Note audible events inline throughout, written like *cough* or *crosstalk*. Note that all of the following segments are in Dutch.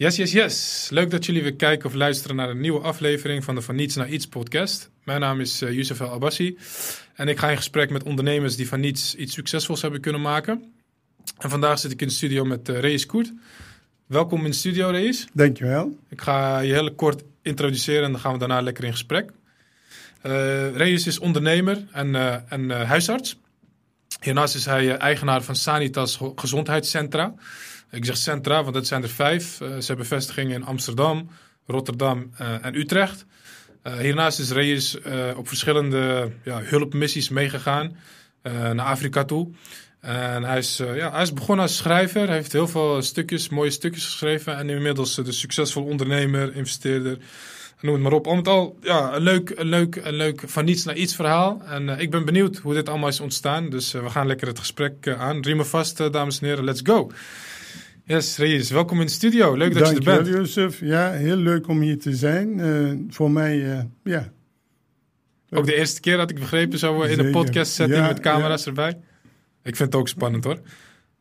Yes, yes, yes. Leuk dat jullie weer kijken of luisteren naar een nieuwe aflevering van de Van Niets naar Iets podcast. Mijn naam is uh, Youssef El Abbassi en ik ga in gesprek met ondernemers die van niets iets succesvols hebben kunnen maken. En vandaag zit ik in de studio met uh, Reis Koert. Welkom in de studio, Reis. Dankjewel. Ik ga je heel kort introduceren en dan gaan we daarna lekker in gesprek. Uh, Reis is ondernemer en, uh, en huisarts. Hiernaast is hij eigenaar van Sanitas Gezondheidscentra. Ik zeg centra, want dat zijn er vijf. Uh, ze hebben vestigingen in Amsterdam, Rotterdam uh, en Utrecht. Uh, hiernaast is Reyes op verschillende ja, hulpmissies meegegaan naar Afrika toe. En hij is, ja, hij is begonnen als schrijver. Hij heeft heel veel stukjes, mooie stukjes geschreven. En inmiddels de succesvol ondernemer, investeerder. Noem het maar op. Om het al ja, een leuk, een leuk, een leuk van niets naar iets verhaal. En ik ben benieuwd hoe dit allemaal is ontstaan. Dus we gaan lekker het gesprek aan. Riemen vast, dames en heren. Let's go. Yes, Reyes, welkom in de studio. Leuk dat Dank je er bent. Jozef. Ja, heel leuk om hier te zijn. Uh, voor mij, uh, ja. Ook de eerste keer had ik begrepen, zo in een podcast setting ja, met camera's ja. erbij. Ik vind het ook spannend hoor.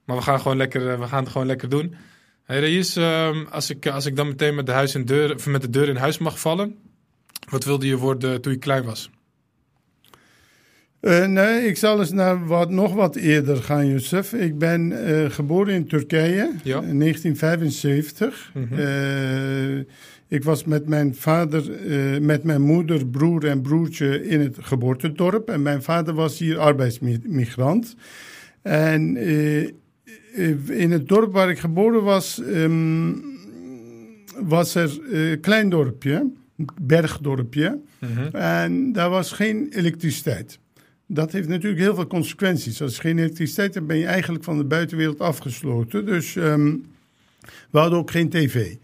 Maar we gaan, gewoon lekker, we gaan het gewoon lekker doen. Hey Reyes, um, als, ik, als ik dan meteen met de, huis in deur, of met de deur in huis mag vallen. Wat wilde je worden toen je klein was? Uh, nee, ik zal eens naar wat, nog wat eerder gaan, Youssef. Ik ben uh, geboren in Turkije ja. in 1975. Mm -hmm. uh, ik was met mijn vader, met mijn moeder, broer en broertje in het geboortedorp. En mijn vader was hier arbeidsmigrant. En in het dorp waar ik geboren was, um, was er een klein dorpje, bergdorpje. -hmm. En daar was geen elektriciteit. Dat heeft natuurlijk heel veel consequenties. Als je geen elektriciteit hebt, ben je eigenlijk van de buitenwereld afgesloten. Dus um, we hadden ook geen tv.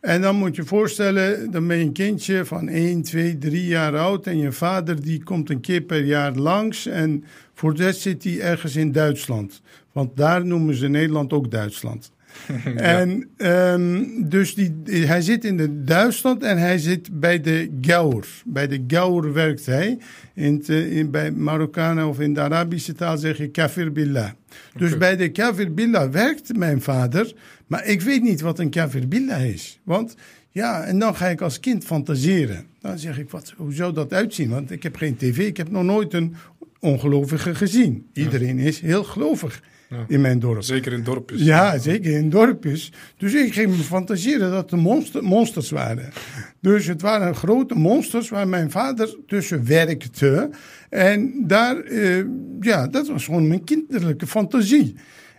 En dan moet je voorstellen, dan ben je een kindje van 1, 2, 3 jaar oud. En je vader die komt een keer per jaar langs. En voor de zit hij ergens in Duitsland. Want daar noemen ze Nederland ook Duitsland. *laughs* ja. En um, dus die, hij zit in de Duitsland en hij zit bij de Gaur. Bij de Gaur werkt hij. In, te, in bij Marokkanen of in de Arabische taal zeg je kafir billah. Dus okay. bij de kafir billah werkt mijn vader. Maar ik weet niet wat een kafir billah is. Want ja, en dan ga ik als kind fantaseren. Dan zeg ik, wat, hoe zou dat uitzien? Want ik heb geen tv, ik heb nog nooit een ongelovige gezien. Iedereen is heel gelovig. Ja. in mijn dorp. Zeker in dorpjes. Ja, zeker in dorpjes. Dus ik ging me fantaseren dat het monster, monsters waren. Dus het waren grote monsters waar mijn vader tussen werkte. En daar, uh, ja, dat was gewoon mijn kinderlijke fantasie.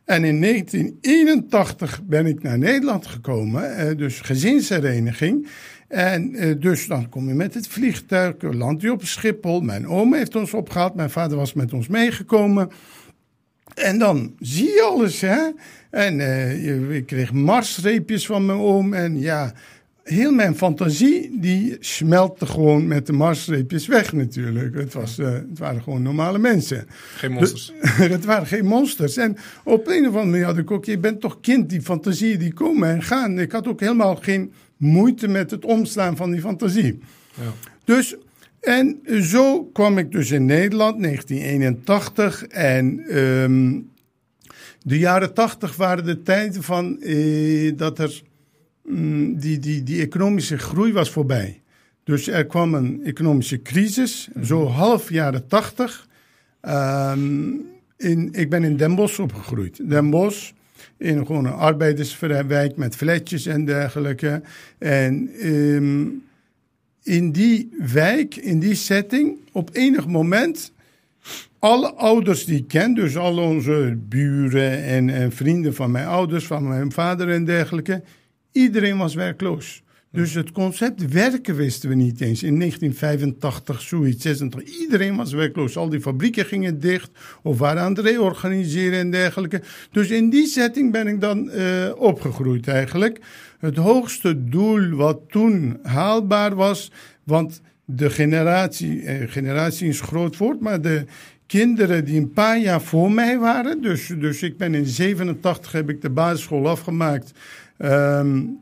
En in 1981 ben ik naar Nederland gekomen, uh, dus gezinshereniging. En uh, dus dan kom je met het vliegtuig, land je op Schiphol. Mijn oom heeft ons opgehaald, mijn vader was met ons meegekomen. En dan zie je alles, hè. En uh, ik kreeg marsreepjes van mijn oom. En ja, heel mijn fantasie, die smeltte gewoon met de marsreepjes weg natuurlijk. Het, was, uh, het waren gewoon normale mensen. Geen monsters. *laughs* het waren geen monsters. En op een of andere manier had ik ook, je bent toch kind, die fantasieën die komen en gaan. Ik had ook helemaal geen moeite met het omslaan van die fantasie. Ja. Dus... En zo kwam ik dus in Nederland, 1981. En um, de jaren 80 waren de tijden van uh, dat er um, die, die, die economische groei was voorbij. Dus er kwam een economische crisis, mm -hmm. zo half jaren 80. Um, in, ik ben in Den Bosch opgegroeid. Den Bosch, in gewoon een arbeiderswijk met flatjes en dergelijke. En um, in die wijk, in die setting, op enig moment alle ouders die ik ken, dus al onze buren en, en, vrienden van mijn ouders, van mijn vader en dergelijke, iedereen was werkloos. Dus het concept werken wisten we niet eens. In 1985, zoiets, 26. Iedereen was werkloos. Al die fabrieken gingen dicht of waren aan het reorganiseren en dergelijke. Dus in die setting ben ik dan uh, opgegroeid eigenlijk. Het hoogste doel wat toen haalbaar was, want de generatie, eh, generatie is groot woord, maar de kinderen die een paar jaar voor mij waren. Dus, dus ik ben in 87 heb ik de basisschool afgemaakt. Um,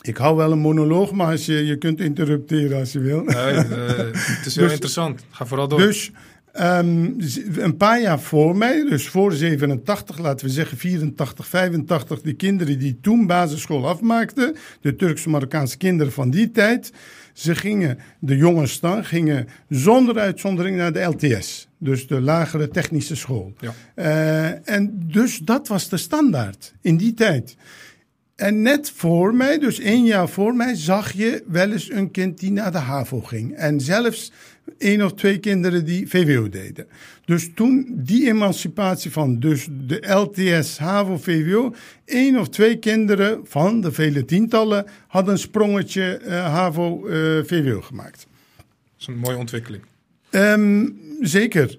ik hou wel een monoloog, maar als je, je kunt interrupteren als je wil. Nee, uh, *laughs* het is heel dus, interessant. Ga vooral door. Dus Ehm, een paar jaar voor mij, dus voor 87, laten we zeggen 84, 85, die kinderen die toen basisschool afmaakten, de Turks-Marokkaanse kinderen van die tijd, ze gingen, de jongens dan, gingen zonder uitzondering naar de LTS, dus de lagere technische school. Ja. Eh, en dus dat was de standaard in die tijd. En net voor mij, dus één jaar voor mij, zag je wel eens een kind die naar de HAVO ging. En zelfs één of twee kinderen die VWO deden. Dus toen die emancipatie van dus de LTS, HAVO, VWO, één of twee kinderen van de vele tientallen hadden een sprongetje eh, HAVO, eh, VWO gemaakt. Dat is een mooie ontwikkeling. Ehm, zeker.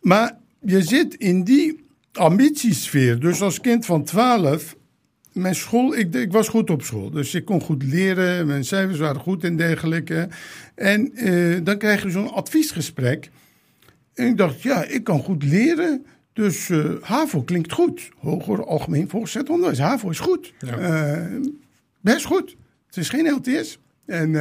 Maar je zit in die ambitiesfeer. Dus als kind van 12, mijn school, ik, ik was goed op school. Dus ik kon goed leren, mijn cijfers waren goed en dergelijke. En eh, dan krijg je zo'n adviesgesprek. En ik dacht, ja, ik kan goed leren. Dus eh, HAVO klinkt goed. Hoger Algemeen Voortgezet Onderwijs. HAVO is goed. Ja. Eh, best goed. Het is geen LTS. En...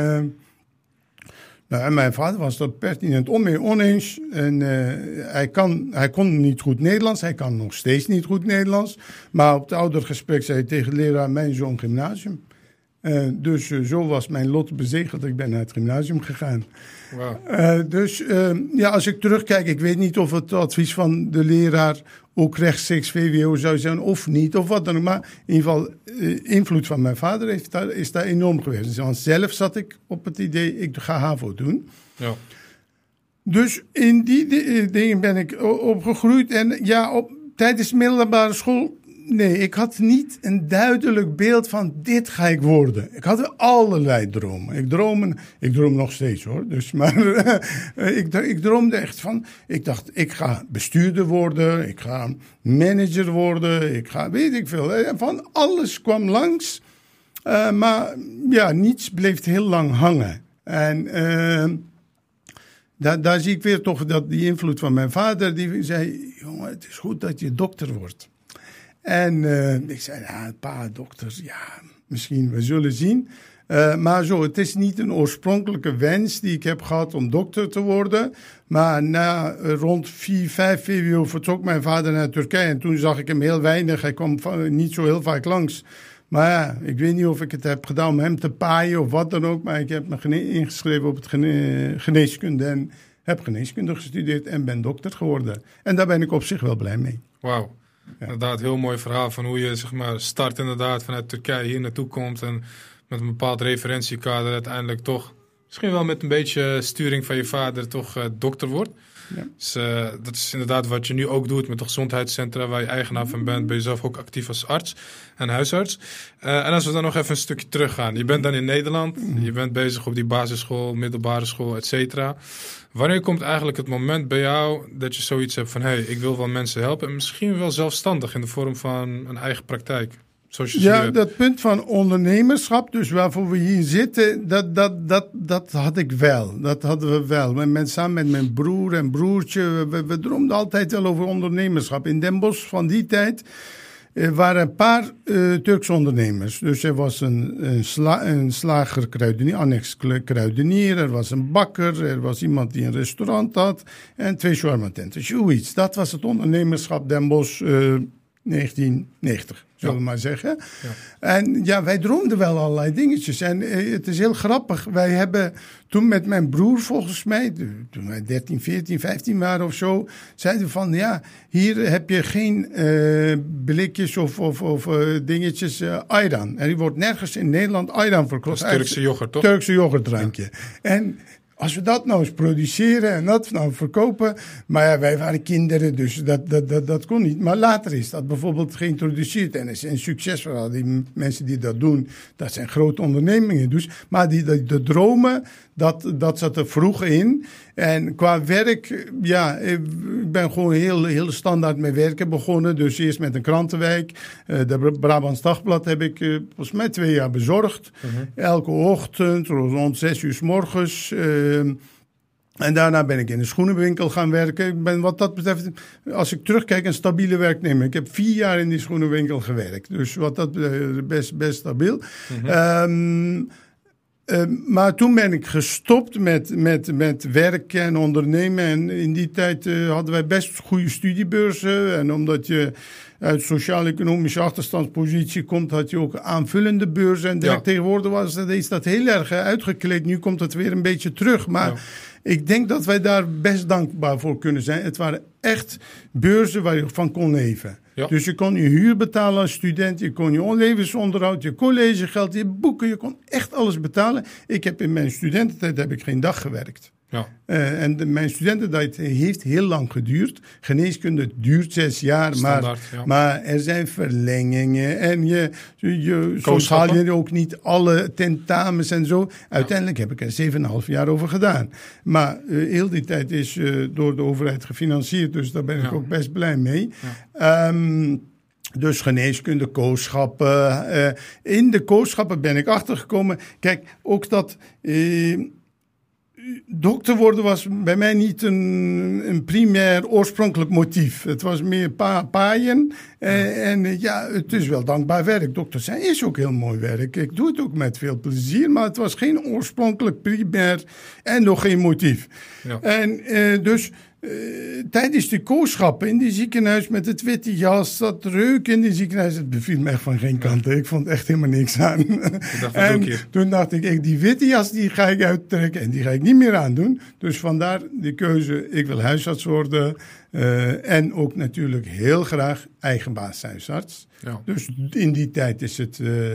nou, en mijn vader was dat pertinent onmee oneens. En eh, hij, kan, hij kon niet goed Nederlands. Hij kan nog steeds niet goed Nederlands. Maar op het oudergesprek zei hij tegen de leraar: Mijn zoon gymnasium. Eh, dus eh, zo was mijn lot bezegeld. Ik ben naar het gymnasium gegaan. Wauw. Eh, dus ja, als ik terugkijk, ik weet niet of het advies van de leraar ook rechtstreeks VWO zou zijn of niet, of wat dan ook. Maar in ieder geval, eh, invloed van mijn vader heeft daar, is daar enorm geweest. Want zelf zat ik op het idee, ik ga HAVO doen. Ja. Dus in die di- eh, dingen ben ik opgegroeid. En ja, op, tijdens de middelbare school. Nee, ik had niet een duidelijk beeld van dit ga ik worden. Ik had allerlei dromen. Ik droom, ik droom nog steeds hoor. Dus, maar *laughs* ik, ik droomde echt van. Ik dacht, ik ga bestuurder worden. Ik ga manager worden. Ik ga, weet ik veel. Van alles kwam langs. Eh, maar ja, niets bleef heel lang hangen. En. eh, daar, daar zie ik weer toch dat die invloed van mijn vader. Die zei: Jongen, het is goed dat je dokter wordt. En eh, ik zei: Ja, pa, dokter, ja, misschien, we zullen zien. Eh, maar zo, het is niet een oorspronkelijke wens die ik heb gehad om dokter te worden. Maar na eh, rond 4, 5 VWO vertrok mijn vader naar Turkije. En toen zag ik hem heel weinig. Hij kwam niet zo heel vaak langs. Maar ja, ik weet niet of ik het heb gedaan om hem te paaien of wat dan ook. Maar ik heb me ingeschreven op het gene- geneeskunde en heb geneeskunde gestudeerd en ben dokter geworden. En daar ben ik op zich wel blij mee. Wauw. Inderdaad, heel mooi verhaal van hoe je zeg maar, start inderdaad vanuit Turkije hier naartoe komt. En met een bepaald referentiekader uiteindelijk toch, misschien wel met een beetje sturing van je vader, toch eh, dokter wordt. Ja. Dus, eh, dat is inderdaad wat je nu ook doet met de gezondheidscentra waar je eigenaar van bent. Ben je zelf ook actief als arts en huisarts. Eh, en als we dan nog even een stukje teruggaan. Je bent dan in Nederland. Je bent bezig op die basisschool, middelbare school, et cetera. Wanneer komt eigenlijk het moment bij jou dat je zoiets hebt van... hé, hey, ik wil wel mensen helpen en misschien wel zelfstandig in de vorm van een eigen praktijk? Zoals je Ja, dat punt van ondernemerschap, dus waarvoor we hier zitten, dat, dat, dat, dat had ik wel. Dat hadden we wel. Met, samen met mijn broer en broertje, we, we droomden altijd wel over ondernemerschap. In Den Bosch van die tijd er waren een paar uh, Turkse ondernemers. Dus er was een, een, sla, een slager annex kruidenier, er was een bakker, er was iemand die een restaurant had en twee shawarma-tenten. Zoiets. Dat was het ondernemerschap Den Bosch uh, 1990, zullen we ja. maar zeggen. Ja. En ja, wij droomden wel allerlei dingetjes. En uh, het is heel grappig. Wij hebben toen met mijn broer, volgens mij, toen wij 13, 14, 15 waren of zo, zeiden van ja, hier heb je geen uh, blikjes of, of, of uh, dingetjes uh, ayran. En die wordt nergens in Nederland ayran verkocht. Dat is Turkse yoghurt, toch? Turkse yoghurtdrankje. Ja. En als we dat nou eens produceren en dat nou verkopen. Maar ja, wij waren kinderen, dus dat, dat, dat, dat kon niet. Maar later is dat bijvoorbeeld geïntroduceerd en is een succesverhaal. Die mensen die dat doen, dat zijn grote ondernemingen. Dus, maar die, de, de dromen, dat, dat zat er vroeg in. En qua werk, ja, ik ben gewoon heel, heel standaard met werken begonnen. Dus eerst met een krantenwijk. De Brabants Dagblad heb ik volgens mij twee jaar bezorgd. Uh -huh. Elke ochtend rond zes uur s morgens. Uh, en daarna ben ik in een schoenenwinkel gaan werken. Ik ben wat dat betreft, als ik terugkijk, een stabiele werknemer. Ik heb vier jaar in die schoenenwinkel gewerkt. Dus wat dat betreft, best, best stabiel. -huh. um, Uh, maar toen ben ik gestopt met, met, met werken en ondernemen. En in die tijd uh, hadden wij best goede studiebeurzen. En omdat je uit sociaal-economische achterstandspositie komt, had je ook aanvullende beurzen. En ja. tegenwoordig was dat, is dat heel erg uitgekleed. Nu komt het weer een beetje terug. Maar ja. ik denk dat wij daar best dankbaar voor kunnen zijn. Het waren echt beurzen waar je van kon leven. Dus je kon je huur betalen als student, je kon je levensonderhoud, je collegegeld, je boeken, je kon echt alles betalen. Ik heb in mijn studententijd heb ik geen dag gewerkt. Ja. Uh, en de, mijn studententijd heeft heel lang geduurd. Geneeskunde duurt zes jaar, Standaard, maar, ja. maar er zijn verlengingen en je, je, je soms haal je ook niet alle tentamens en zo. Uiteindelijk heb ik er zeven en half jaar over gedaan. Maar uh, heel die tijd is uh, door de overheid gefinancierd, dus daar ben ik ook best blij mee. Um, dus geneeskunde, kooschappen. In de kooschappen ben ik achtergekomen. Kijk, ook dat. Dokter worden was bij mij niet een, een primair oorspronkelijk motief. Het was meer pa paaien. Uh, en ja, het is wel dankbaar werk. Dokter zijn is ook heel mooi werk. Ik doe het ook met veel plezier. Maar het was geen oorspronkelijk primair en nog geen motief. Ja. En dus uh, tijdens de kooschappen in die ziekenhuis met het witte jas, dat reuk in die ziekenhuis, het beviel me echt van geen kant. Ik vond echt helemaal niks aan. Dacht, en toen dacht ik, ik, die witte jas die ga ik uittrekken en die ga ik niet meer aandoen. Dus vandaar de keuze, ik wil huisarts worden. Uh, en ook natuurlijk heel graag eigen baashuisarts. Ja. Dus in die tijd is het uh,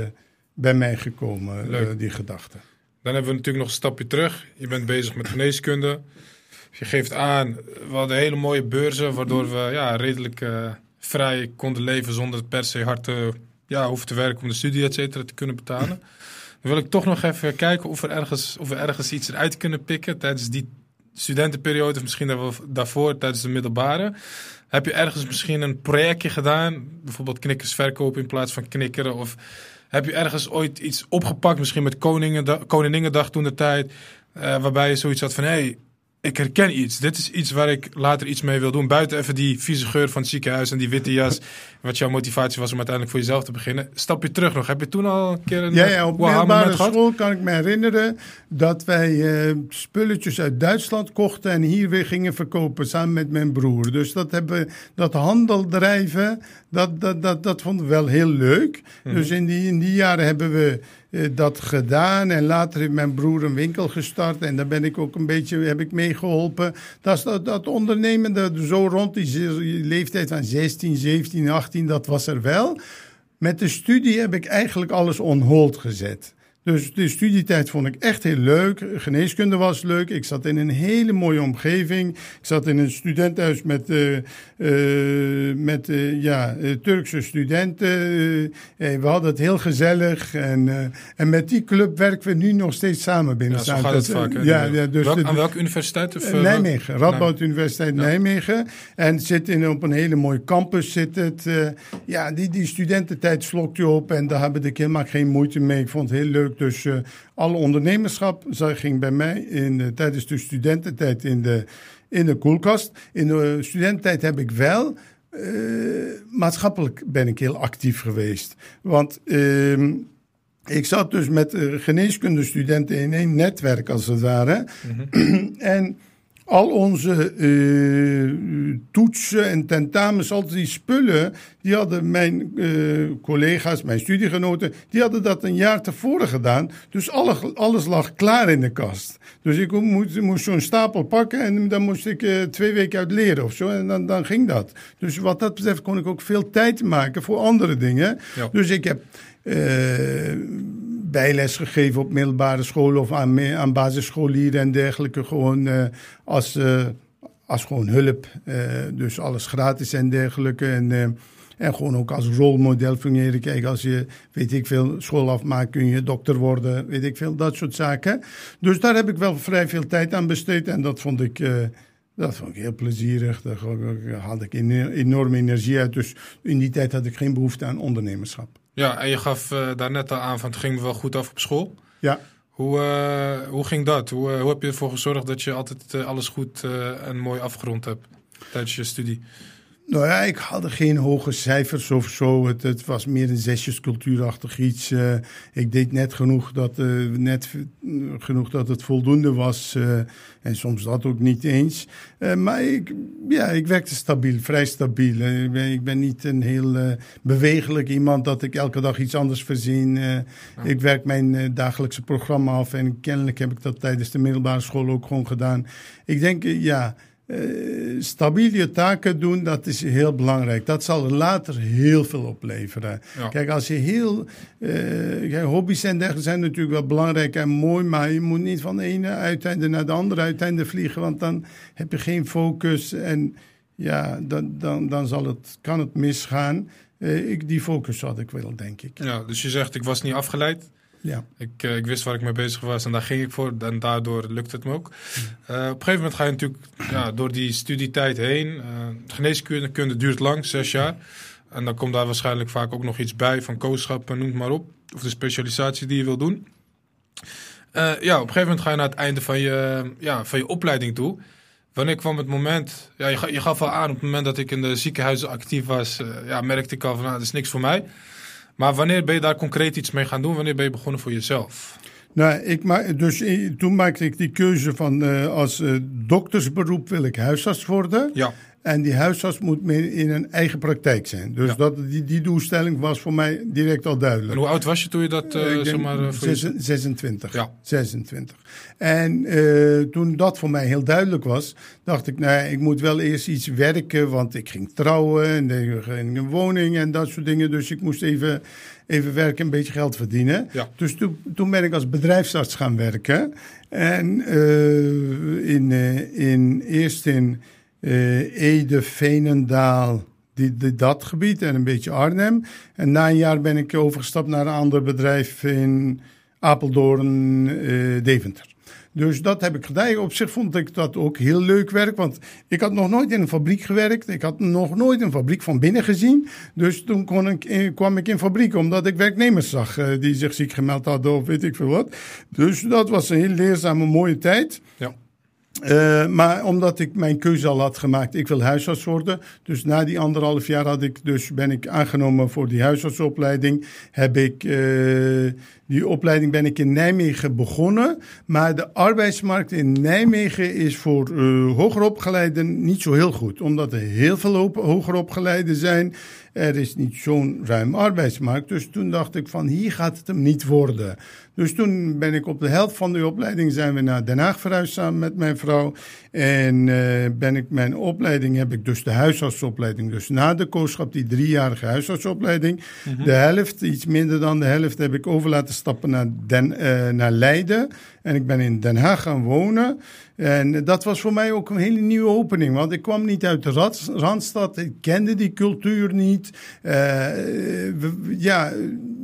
bij mij gekomen, die gedachte. Dan hebben we natuurlijk nog een stapje terug. Je bent bezig met geneeskunde je geeft aan, we hadden hele mooie beurzen, waardoor we ja, redelijk uh, vrij konden leven zonder per se hard te, ja, hoeven te werken om de studie et cetera, te kunnen betalen. Dan wil ik toch nog even kijken of, er ergens, of we ergens iets eruit kunnen pikken tijdens die studentenperiode, of misschien daarvoor, tijdens de middelbare. Heb je ergens misschien een projectje gedaan, bijvoorbeeld knikkers verkopen in plaats van knikkeren? Of heb je ergens ooit iets opgepakt, misschien met Koningendag toen de tijd, uh, waarbij je zoiets had van hé, hey, ik herken iets. Dit is iets waar ik later iets mee wil doen. Buiten even die vieze geur van het ziekenhuis en die witte jas. wat jouw motivatie was om uiteindelijk voor jezelf te beginnen. Stap je terug nog. Heb je toen al een keer een Ja, ja op middelbare school kan ik me herinneren dat wij uh, spulletjes uit Duitsland kochten en hier weer gingen verkopen samen met mijn broer. Dus dat hebben dat handel drijven, dat, dat, dat, dat vonden we wel heel leuk. Mhm. Dus in die, in die jaren hebben we dat gedaan. En later heeft mijn broer een winkel gestart. En daar ben ik ook een beetje heb ik meegeholpen. Dat, dat, dat dat, zo rond die leeftijd van 16, 17, 18, dat was er wel. Met de studie heb ik eigenlijk alles on hold gezet. Dus de studietijd vond ik echt heel leuk. Geneeskunde was leuk. Ik zat in een hele mooie omgeving. Ik zat in een studentenhuis met, uh, uh, met uh, ja, Turkse studenten. we hadden het heel gezellig. En, en met die club werken we nu nog steeds samen binnen. Ja, zo gaat het vaak. Ja, ja, dus Welk, aan welke universiteit? Of, Nijmegen. Radboud Universiteit ja. Nijmegen. En zit in, op een hele mooie campus. Zit het, ja, die, die studententijd slokt je op. En daar heb ik helemaal geen moeite mee. Ik vond het heel leuk dus uh, alle ondernemerschap ging bij mij in de, tijdens de studententijd in de, in de koelkast. In de studententijd heb ik wel. Uh, maatschappelijk ben ik heel actief geweest. Want uh, ik zat dus met geneeskundestudenten in één netwerk als het ware. Mm -hmm. *clears throat* en al onze uh, toetsen en tentamens, al die spullen, die hadden mijn uh, collega's, mijn studiegenoten, die hadden dat een jaar tevoren gedaan. Dus alle, alles lag klaar in de kast. Dus ik moest, moest zo'n stapel pakken en dan moest ik uh, twee weken uit leren of zo. En dan, dan ging dat. Dus wat dat betreft kon ik ook veel tijd maken voor andere dingen. Ja. Dus ik heb bijles gegeven op middelbare scholen of aan, aan basisscholieren en dergelijke. Gewoon uh, als, uh, als gewoon hulp. Uh, dus alles gratis en dergelijke. En, en gewoon ook als rolmodel fungeren. Kijk, als je, weet ik veel, school afmaakt, kun je dokter worden. Weet ik veel, dat soort zaken. Dus daar heb ik wel vrij veel tijd aan besteed. En dat vond ik... Dat vond ik heel plezierig. Daar had ik enorme energie uit. Dus in die tijd had ik geen behoefte aan ondernemerschap. Ja, en je gaf uh, daar net al aan van het ging me wel goed af op school. Ja. Hoe, uh, hoe ging dat? Hoe, uh, hoe heb je ervoor gezorgd dat je altijd alles goed en mooi afgerond hebt tijdens je studie? Nou ja, ik had geen hoge cijfers of zo. Het, het was meer een zesjescultuurachtig iets. Uh, ik deed net genoeg dat, uh, net genoeg dat het voldoende was. Uh, en soms dat ook niet eens. maar ik, ja, ik werkte stabiel, vrij stabiel. Ik ben, ik, ben, niet een heel bewegelijk iemand dat ik elke dag iets anders verzin. Ja. Ik werk mijn dagelijkse programma af. En kennelijk heb ik dat tijdens de middelbare school ook gewoon gedaan. Ik denk, ja uh, stabiele taken doen, dat is heel belangrijk. Dat zal later heel veel opleveren. Kijk, als je heel. Uh, hobby's en dergelijke zijn natuurlijk wel belangrijk en mooi, maar je moet niet van de ene uiteinde naar de andere uiteinde vliegen, want dan heb je geen focus en ja, dan, dan, dan zal het, kan het misgaan. Uh, ik, die focus had ik wel, denk ik. Ja, dus je zegt, ik was niet afgeleid. Ja. Ik, uh, ik wist waar ik mee bezig was en daar ging ik voor. En daardoor lukt het me ook. Uh, op een gegeven moment ga je natuurlijk ja, door die studietijd heen. Uh, geneeskunde duurt lang, zes jaar. En dan komt daar waarschijnlijk vaak ook nog iets bij van kooschap, noem het maar op. Of de specialisatie die je wil doen. ja, op een gegeven moment ga je naar het einde van je, ja, van je opleiding toe. Wanneer kwam het moment, ja, je, je gaf al aan op het moment dat ik in de ziekenhuizen actief was, ja, merkte ik al van nou, dat is niks voor mij. Maar wanneer ben je daar concreet iets mee gaan doen? Wanneer ben je begonnen voor jezelf? Nou, ik ma dus toen maakte ik die keuze van uh, als uh, doktersberoep wil ik huisarts worden. Ja. En die huisarts moet in een eigen praktijk zijn. Dus dat, die, die doelstelling was voor mij direct al duidelijk. En hoe oud was je toen je dat uh, zeg maar, voor 26. Ja. 26. En uh, toen dat voor mij heel duidelijk was, dacht ik, nou, ik moet wel eerst iets werken. Want ik ging trouwen en ik ging een woning en dat soort dingen. Dus ik moest even, even werken, een beetje geld verdienen. Ja. Dus toen, toen ben ik als bedrijfsarts gaan werken. En uh, in, in, eerst in uh, Ede, Veenendaal, die, dat gebied en een beetje Arnhem. En na een jaar ben ik overgestapt naar een ander bedrijf in Apeldoorn, uh, Deventer. Dus dat heb ik gedaan. Op zich vond ik dat ook heel leuk werk, want ik had nog nooit in een fabriek gewerkt. Ik had nog nooit een fabriek van binnen gezien. Dus toen kon ik, eh, kwam ik in fabriek, omdat ik werknemers zag die zich ziek gemeld hadden of weet ik veel wat. Dus dat was een heel leerzame, mooie tijd. Ja. Uh, maar omdat ik mijn keuze al had gemaakt, ik wil huisarts worden. Dus na die anderhalf jaar had ik dus, ben ik aangenomen voor die huisartsopleiding. Heb ik uh, die opleiding ben ik in Nijmegen begonnen. Maar de arbeidsmarkt in Nijmegen is voor uh, hoger opgeleiden niet zo heel goed. Omdat er heel veel hoger opgeleiden zijn. Er is niet zo'n ruim arbeidsmarkt. Dus toen dacht ik van hier gaat het hem niet worden. Dus toen ben ik op de helft van de opleiding zijn we naar Den Haag verhuisd samen met mijn vrouw. En uh, ben ik mijn opleiding, heb ik dus de huisartsopleiding. Dus na de kooschap, die driejarige huisartsopleiding. Mhm. De helft, iets minder dan de helft, heb ik over laten stappen naar, Den, uh, naar Leiden. En ik ben in Den Haag gaan wonen. En dat was voor mij ook een hele nieuwe opening. Want ik kwam niet uit de Randstad. Ik kende die cultuur niet. Uh, ja,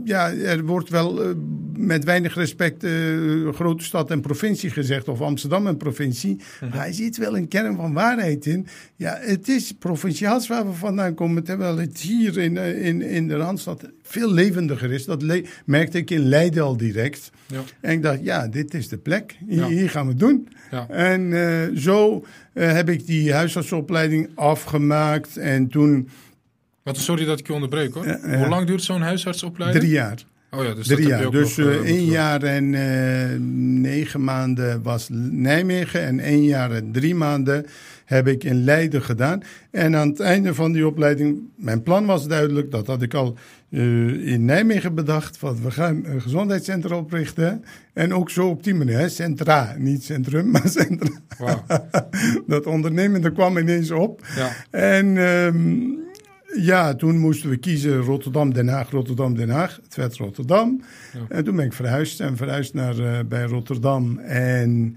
ja, er wordt wel uh, met weinig respect uh, grote stad en provincie gezegd. Of Amsterdam en provincie. Mhm. Maar hij ziet wel een kern van waarheid in. Ja, het is provinciaals waar we vandaan komen. Terwijl het hier in, in, in de Randstad veel levendiger is. Dat merkte ik in Leiden al direct. Ja. En ik dacht, ja, dit is de plek. Hier, hier gaan we het doen. Ja. En uh, zo uh, heb ik die huisartsopleiding afgemaakt. En toen... Wat, sorry dat ik je onderbreek hoor. Uh, Hoe lang duurt zo'n huisartsopleiding? Drie jaar. Oh ja, dus Drie jaar. Dus nog, één jaar en negen maanden was Nijmegen. En één jaar en drie maanden heb ik in Leiden gedaan. En aan het einde van die opleiding, mijn plan was duidelijk, dat had ik al uh, in Nijmegen bedacht. Van we gaan een gezondheidscentrum oprichten. En ook zo op die manier, hè, centra, niet centrum, *laughs* maar centra. Wow. *laughs* dat ondernemende kwam ineens op. Ja. En um, ja, toen moesten we kiezen Rotterdam, Den Haag, Rotterdam, Den Haag. Het werd Rotterdam. Ja. En toen ben ik verhuisd en verhuisd naar, uh, bij Rotterdam. En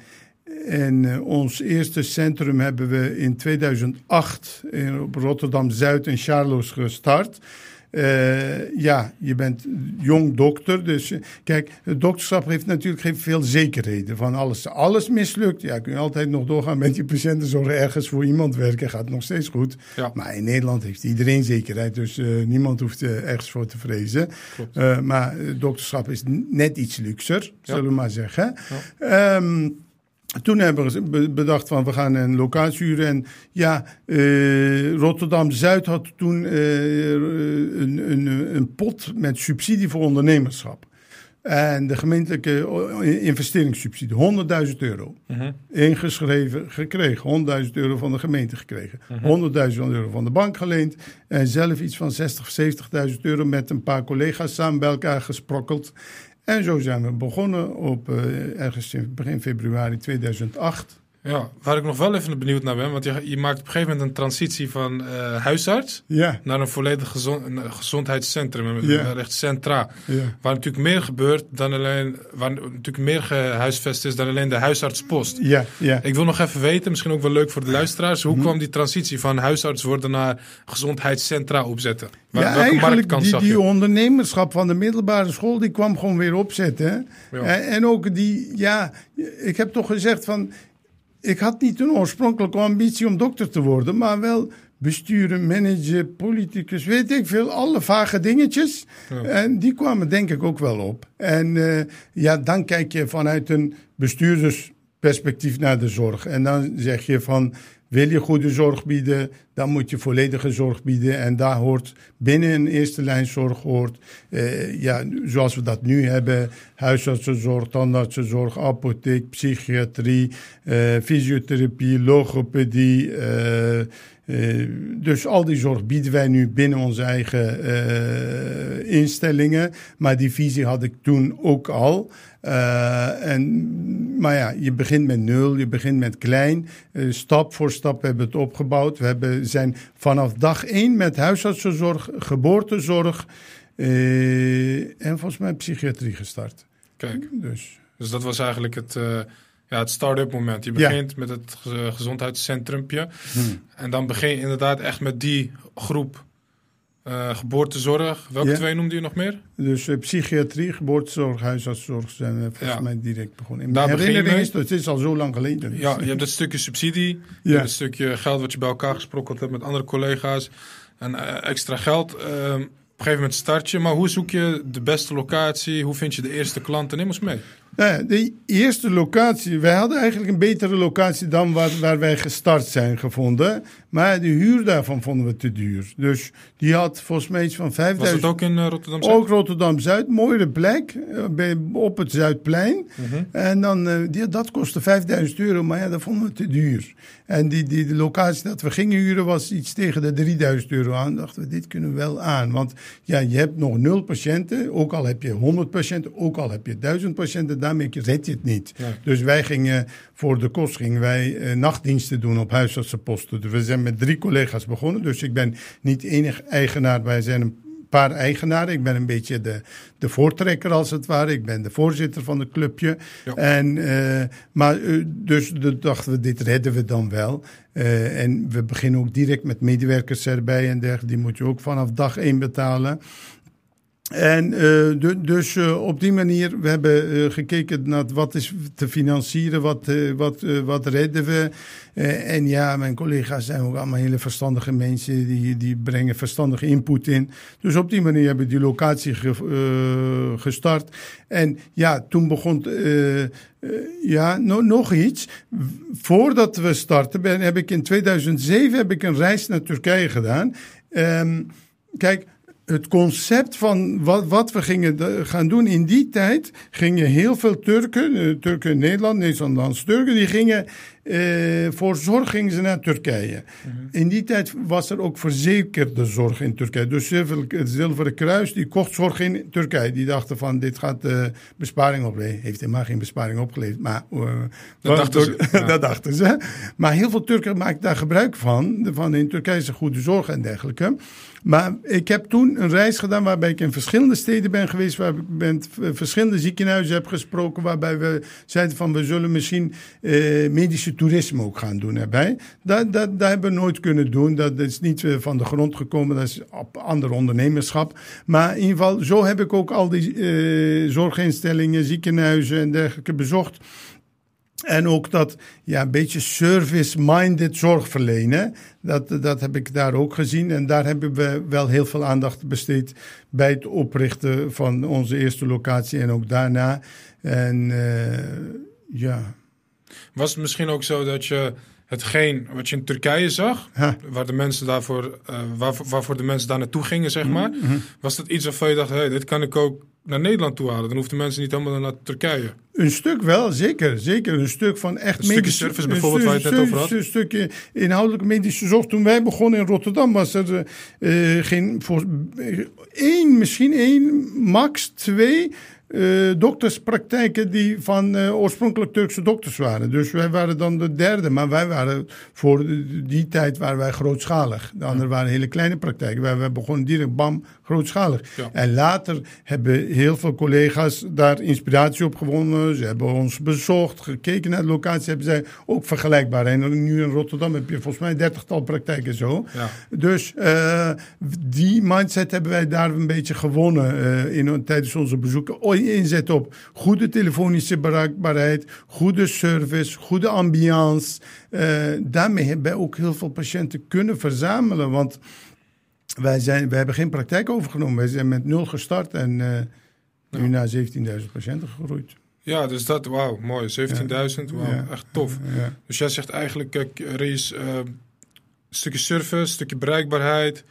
en uh, ons eerste centrum hebben we in 2008 in, op Rotterdam-Zuid in Charloes gestart. Uh, ja, je bent jong dokter. Dus uh, kijk, het dokterschap heeft natuurlijk geen veel zekerheden. Van alles, alles mislukt. Ja, kun je altijd nog doorgaan met je patiëntenzorg ergens voor iemand werken. Gaat nog steeds goed. Ja. Maar in Nederland heeft iedereen zekerheid. Dus uh, niemand hoeft ergens voor te vrezen. maar dokterschap is net iets luxer, zullen we maar zeggen. Ja. Um, toen hebben we bedacht van we gaan een locatie huren. En ja, uh, Rotterdam-Zuid had toen uh, een, een, een pot met subsidie voor ondernemerschap. En de gemeentelijke investeringssubsidie, 100.000 euro. Uh Ingeschreven, gekregen. 100.000 euro van de gemeente gekregen. Uh 100.000 euro van de bank geleend. En zelf iets van 60, 70.000 euro met een paar collega's samen bij elkaar gesprokkeld. En zo zijn we begonnen op uh, ergens in begin februari 2008. Ja, waar ik nog wel even benieuwd naar ben, want je, je maakt op een gegeven moment een transitie van uh, huisarts ja. naar een volledig gezond, een gezondheidscentrum, een ja. echt centra. Ja. Waar natuurlijk meer gebeurt dan alleen, waar natuurlijk meer gehuisvest is dan alleen de huisartspost. Ja, ja. Ik wil nog even weten, misschien ook wel leuk voor de luisteraars, hoe hm. kwam die transitie van huisarts worden naar gezondheidscentra opzetten? Waar, ja, eigenlijk die, die ondernemerschap van de middelbare school, die kwam gewoon weer opzetten. En, en ook die, ja, ik heb toch gezegd van ik had niet een oorspronkelijke ambitie om dokter te worden, maar wel besturen, manager, politicus, weet ik veel, alle vage dingetjes. En die kwamen denk ik ook wel op. En uh, ja, dan kijk je vanuit een bestuurdersperspectief naar de zorg. En dan zeg je van, wil je goede zorg bieden, dan moet je volledige zorg bieden. En daar hoort binnen een eerste lijn zorg, hoort, eh, ja, zoals we dat nu hebben, huisartsenzorg, tandartsenzorg, apotheek, psychiatrie, eh, fysiotherapie, logopedie. Eh, uh, dus al die zorg bieden wij nu binnen onze eigen uh, instellingen. Maar die visie had ik toen ook al. Uh, en, maar ja, je begint met nul, je begint met klein. stap voor stap hebben we het opgebouwd. We hebben, zijn vanaf dag één met huisartsenzorg, geboortezorg en volgens mij psychiatrie gestart. Kijk, dus, dus dat was eigenlijk het ja, het start-up moment. Je begint met het gezondheidscentrumpje. Hmm. En dan begin je inderdaad echt met die groep uh, geboortezorg. Welke twee noemde je nog meer? Dus uh, psychiatrie, geboortezorg, huisartszorg zijn we volgens ja. mij direct begonnen. In Daar. Is, het is al zo lang geleden. Ja, je hebt het stukje subsidie. Hebt het stukje geld wat je bij elkaar gesprokkeld hebt met andere collega's. En extra geld. Op een gegeven moment start je. Maar hoe zoek je de beste locatie? Hoe vind je de eerste klanten? Neem ons mee. Nou de eerste locatie, wij hadden eigenlijk een betere locatie dan waar, waar wij gestart zijn gevonden. Maar de huur daarvan vonden we te duur. Dus die had volgens mij iets van 5000. Was het ook in uh, Rotterdam-Zuid? Ook Rotterdam-Zuid. Mooie plek. Uh, op het Zuidplein. Mhm. En dan, uh, die, dat kostte 5000 euro. Maar ja, dat vonden we te duur. En die, die de locatie dat we gingen huren was iets tegen de 3000 euro aan. Dachten we, dit kunnen we wel aan. Want ja, je hebt nog nul patiënten. Ook al heb je 100 patiënten. Ook al heb je 1000 patiënten. Daarmee red je het niet. Dus wij gingen voor de kost gingen wij, nachtdiensten doen op huisartsenposten. Dus we zijn met drie collega's begonnen. Dus ik ben niet enig eigenaar. Wij zijn een paar eigenaren. Ik ben een beetje de, de voortrekker als het ware. Ik ben de voorzitter van het clubje. En, uh, maar uh, dus dachten we, dit redden we dan wel. Uh, en we beginnen ook direct met medewerkers erbij en dergelijke. Die moet je ook vanaf dag één betalen. En uh, dus uh, op die manier, we hebben uh, gekeken naar wat is te financieren, wat, wat, wat redden we. en ja, mijn collega's zijn ook allemaal hele verstandige mensen, die, die brengen verstandige input in. Dus op die manier hebben we die locatie ge, gestart. En ja, toen begon, ja, no, nog iets. Voordat we starten, ben, heb ik in 2007 heb ik een reis naar Turkije gedaan. Um, kijk, het concept van wat, wat we gingen gaan doen in die tijd, gingen heel veel Turken, eh, Turken in Nederland, Nederlandse Turken, die gingen uh, voor zorg gingen ze naar Turkije. Mhm. In die tijd was er ook verzekerde zorg in Turkije. Dus het Zilveren Kruis die kocht zorg in Turkije. Die dachten van dit gaat uh, besparing opleveren. Heeft helemaal geen besparing opgeleverd. Maar uh, dat, dachten ze, *laughs* ja. dat dachten ze. Maar heel veel Turken maakten daar gebruik van. Van in Turkije is goede zorg en dergelijke. Maar ik heb toen een reis gedaan waarbij ik in verschillende steden ben geweest. Waar ik ben verschillende ziekenhuizen heb gesproken. Waarbij we zeiden van we zullen misschien medische toerisme ook gaan doen erbij. Dat, dat, dat hebben we nooit kunnen doen. Dat is niet eh, van de grond gekomen. Dat is op ander ondernemerschap. Maar in ieder geval, zo heb ik ook al die uh, zorginstellingen, ziekenhuizen en dergelijke bezocht. En ook dat ja, een beetje service-minded zorg verlenen. Dat, dat heb ik daar ook gezien. En daar hebben we wel heel veel aandacht besteed bij het oprichten van onze eerste locatie en ook daarna. En uh, ja, Was het misschien ook zo dat je hetgeen wat je in Turkije zag, waar de mensen daarvoor, eh, waarvoor, waarvoor de mensen daar naartoe gingen, zeg maar, was dat iets waarvan je dacht, hey, dit kan ik ook naar Nederland toe halen. Dan hoeven de mensen niet helemaal naar Turkije. Een stuk wel, zeker. Zeker een stuk van echt Een medische- service een bijvoorbeeld, waar je het net over had. Een stukje inhoudelijke medische zorg. Toen wij begonnen in Rotterdam was er eh, geen, voor, één, misschien één, max twee eh, dokterspraktijken die van eh, oorspronkelijk Turkse dokters waren. Dus wij waren dan de derde, maar wij waren voor die tijd waren wij grootschalig. De anderen waren hele kleine praktijken. Wij, wij begonnen direct bam grootschalig. Ja. En later hebben heel veel collega's daar inspiratie op gewonnen. Ze hebben ons bezocht, gekeken naar de locatie. Hebben zij ook vergelijkbaar. En nu in Rotterdam heb je volgens mij een dertigtal praktijken zo. Ja. Dus eh, die mindset hebben wij daar een beetje gewonnen in, tijdens onze bezoeken. Inzet op goede telefonische bereikbaarheid, goede service, goede ambiance. Eh, daarmee hebben wij ook heel veel patiënten kunnen verzamelen. Want wij, zijn, wij hebben geen praktijk overgenomen. Wij zijn met nul gestart en eh, nu naar 17.000 patiënten gegroeid. Ja, dus dat, wauw, mooi. 17.000, wauw, Ja. echt tof. Ja. Dus jij zegt eigenlijk, kijk, er is eh, stukje service, stukje bereikbaarheid.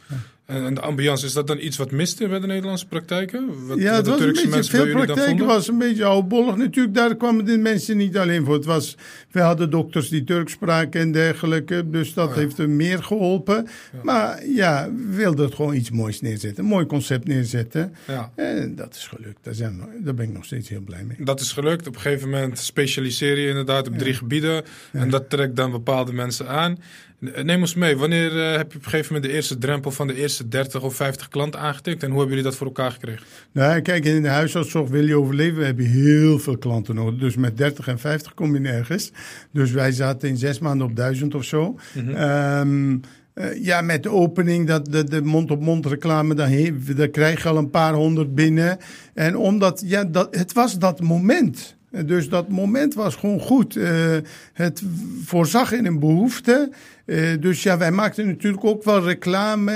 En, de ambiance, is dat dan iets wat miste bij de Nederlandse praktijken? Wat, Ja, het de was een beetje, veel praktijken was een beetje oudbollig. Natuurlijk, daar kwamen de mensen niet alleen voor. Het was, we hadden dokters die Turks spraken en dergelijke. Dus dat Oh ja. heeft er meer geholpen. Maar ja, we wilden het gewoon iets moois neerzetten. Een mooi concept neerzetten. Ja, En dat is gelukt. Daar, zijn we, daar ben ik nog steeds heel blij mee. dat is gelukt. Op een gegeven moment specialiseer je inderdaad op drie gebieden. En dat trekt dan bepaalde mensen aan. Neem ons mee, wanneer eh, heb je op een gegeven moment de eerste drempel van de eerste 30 of 50 klanten aangetikt? En hoe hebben jullie dat voor elkaar gekregen? Nou, kijk, in de huisartszorg wil je overleven, heb je heel veel klanten nodig. Dus met 30 en 50 kom je nergens. Dus wij zaten in zes maanden op duizend of zo. Ehm, eh, ja, met de opening, dat, de, de mond-op-mond reclame, daar, daar krijg je al een paar honderd binnen. En omdat, ja, dat, het was dat moment. Dus dat moment was gewoon goed. Eh, het voorzag in een behoefte. Eh, dus ja, wij maakten natuurlijk ook wel reclame,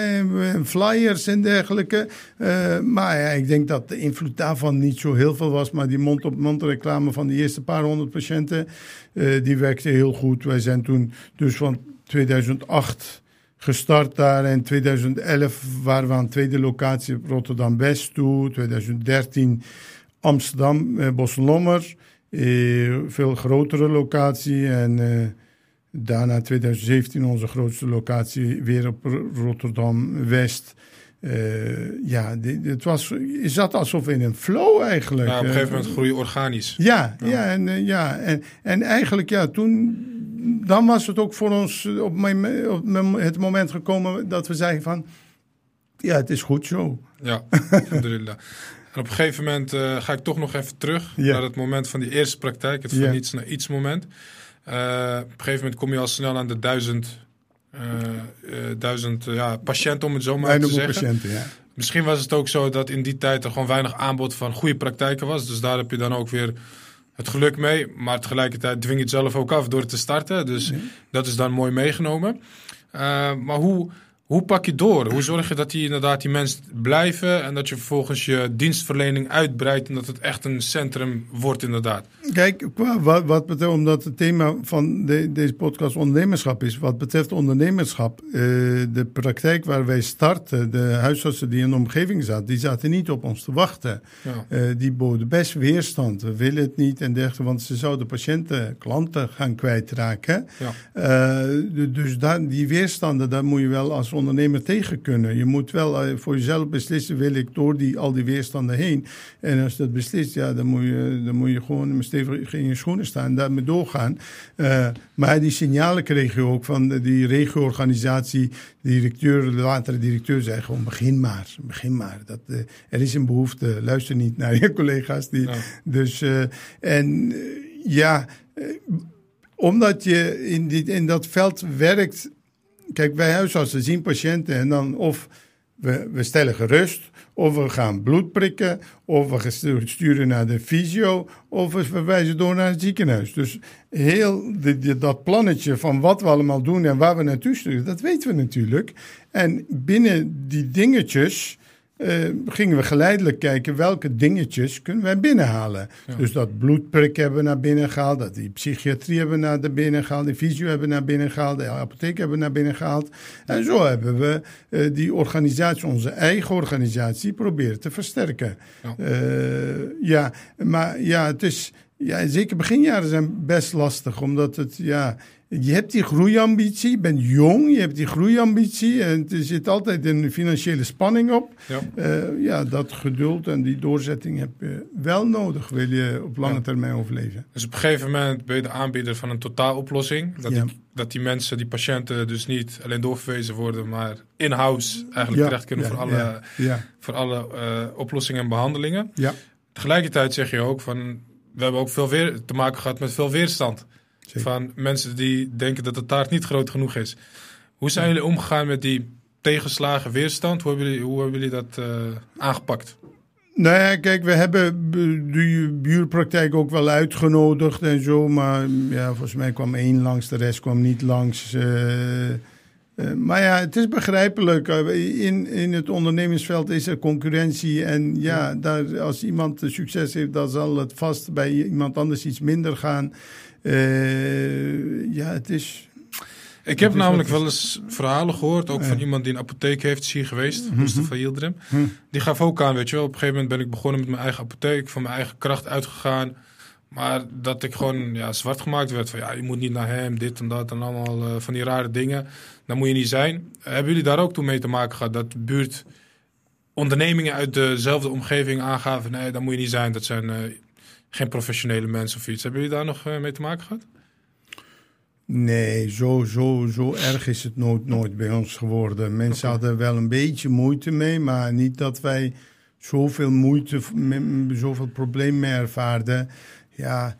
en flyers en dergelijke. Eh, maar ja, ik denk dat de invloed daarvan niet zo heel veel was. Maar die mond-op-mond reclame van die eerste paar honderd patiënten, die werkte heel goed. Wij zijn toen dus van 2008 gestart daar. En 2011 waren we aan de tweede locatie Rotterdam-West toe. 2013 Amsterdam, eh, Bosselommer. Eh, veel grotere locatie. En eh, daarna 2017 onze grootste locatie weer op R- Rotterdam-West. Eh, ja, dit, het was, je zat alsof in een flow eigenlijk. Nou, op een gegeven moment groei je organisch. ja, Ja. ja. en, ja en, en eigenlijk, ja, toen, dan was het ook voor ons op, mijn, op mijn- het moment gekomen dat we zeiden van, ja, het is goed zo. Ja, alhamdulillah. *laughs* En op een gegeven moment eh, ga ik toch nog even terug naar het moment van die eerste praktijk. Het van iets naar iets moment. Eh, op een gegeven moment kom je al snel aan de duizend, eh, duizend ja, patiënten, om het zo maar te zeggen. patiënten, ja. Misschien was het ook zo dat in die tijd er gewoon weinig aanbod van goede praktijken was. Dus daar heb je dan ook weer het geluk mee. Maar tegelijkertijd dwing je het zelf ook af door te starten. Dus dat is dan mooi meegenomen. Maar hoe, hoe pak je door? Hoe zorg je dat die, inderdaad die mensen blijven en dat je vervolgens je dienstverlening uitbreidt en dat het echt een centrum wordt inderdaad? Kijk, qua- wat, wat betreft, omdat het thema van de- deze podcast ondernemerschap is. Wat betreft ondernemerschap, eh, de praktijk waar wij starten, de huisartsen die in de omgeving zaten, die zaten niet op ons te wachten. Ja. Eh, die boden best weerstand. We willen het niet en dergelijke, want ze zouden patiënten, klanten gaan kwijtraken. Ja. Eh, du- dus daar, die weerstanden, daar moet je wel als ondernemer tegen kunnen. Je moet wel eh, voor jezelf beslissen, wil ik door die, al die weerstanden heen. En als je dat beslist, ja, dan moet je, dan moet je gewoon stevig in je schoenen staan en daarmee doorgaan. Eh, maar die signalen kreeg je ook van die regio-organisatie, directeur, de latere directeur zei gewoon begin maar, begin maar. Dat, eh, er is een behoefte, luister niet naar je collega's. Die, Ja. Dus, en ja, omdat je in, dit, in dat veld werkt. Kijk, wij huisartsen zien patiënten en dan of we, we stellen gerust, of we gaan bloed prikken, of we sturen naar de fysio, of we verwijzen door naar het ziekenhuis. Dus heel dat plannetje van wat we allemaal doen en waar we naartoe sturen, dat weten we natuurlijk. En binnen die dingetjes. Eh, gingen we geleidelijk kijken welke dingetjes kunnen wij binnenhalen. Dus dat bloedprik hebben we naar binnen gehaald, dat die psychiatrie hebben we naar binnen gehaald, de fysio hebben we naar binnen gehaald, de apotheek hebben we naar binnen gehaald. En zo hebben we eh, die organisatie, onze eigen organisatie, proberen te versterken. Ja, ja maar ja, het is ja, zeker beginjaren zijn best lastig, omdat het, ja, je hebt die groeiambitie, je bent jong, je hebt die groeiambitie en er zit altijd een financiële spanning op. Ja, uh, ja dat geduld en die doorzetting heb je wel nodig, wil je op lange termijn overleven. Dus op een gegeven moment ben je de aanbieder van een totaaloplossing. Dat, die, dat die mensen, die patiënten dus niet alleen doorverwezen worden, maar in-house eigenlijk terecht kunnen voor alle, voor alle uh, oplossingen en behandelingen. Ja. Tegelijkertijd zeg je ook van we hebben ook veel weer, te maken gehad met veel weerstand. Van mensen die denken dat de taart niet groot genoeg is. Hoe zijn jullie omgegaan met die tegenslagen, weerstand? Hoe hebben jullie, hoe hebben jullie dat uh, aangepakt? Nou ja, kijk, we hebben de buurpraktijk ook wel uitgenodigd en zo. Maar ja, volgens mij kwam één langs, de rest kwam niet langs. Uh, uh, maar ja, het is begrijpelijk. In, in het ondernemingsveld is er concurrentie. En ja, daar, als iemand succes heeft, dan zal het vast bij iemand anders iets minder gaan. Uh, ja, het is. Ik heb namelijk wel eens verhalen gehoord, ook van iemand die een apotheek heeft, hier geweest, mm Mustafa Yildirim. Mm Die gaf ook aan, weet je wel, op een gegeven moment ben ik begonnen met mijn eigen apotheek, van mijn eigen kracht uitgegaan. Maar dat ik gewoon ja, zwart gemaakt werd van ja, je moet niet naar hem, dit en dat en allemaal uh, van die rare dingen. Dan moet je niet zijn. Hebben jullie daar ook toe mee te maken gehad? Dat de buurt ondernemingen uit dezelfde omgeving aangaven, nee, dat moet je niet zijn. Dat zijn uh, geen professionele mensen of iets. Hebben jullie daar nog uh, mee te maken gehad? Nee, zo, zo, zo erg is het nooit, nooit bij ons geworden. Mensen hadden wel een beetje moeite mee, maar niet dat wij zoveel moeite, zoveel problemen ervaarden. Ja,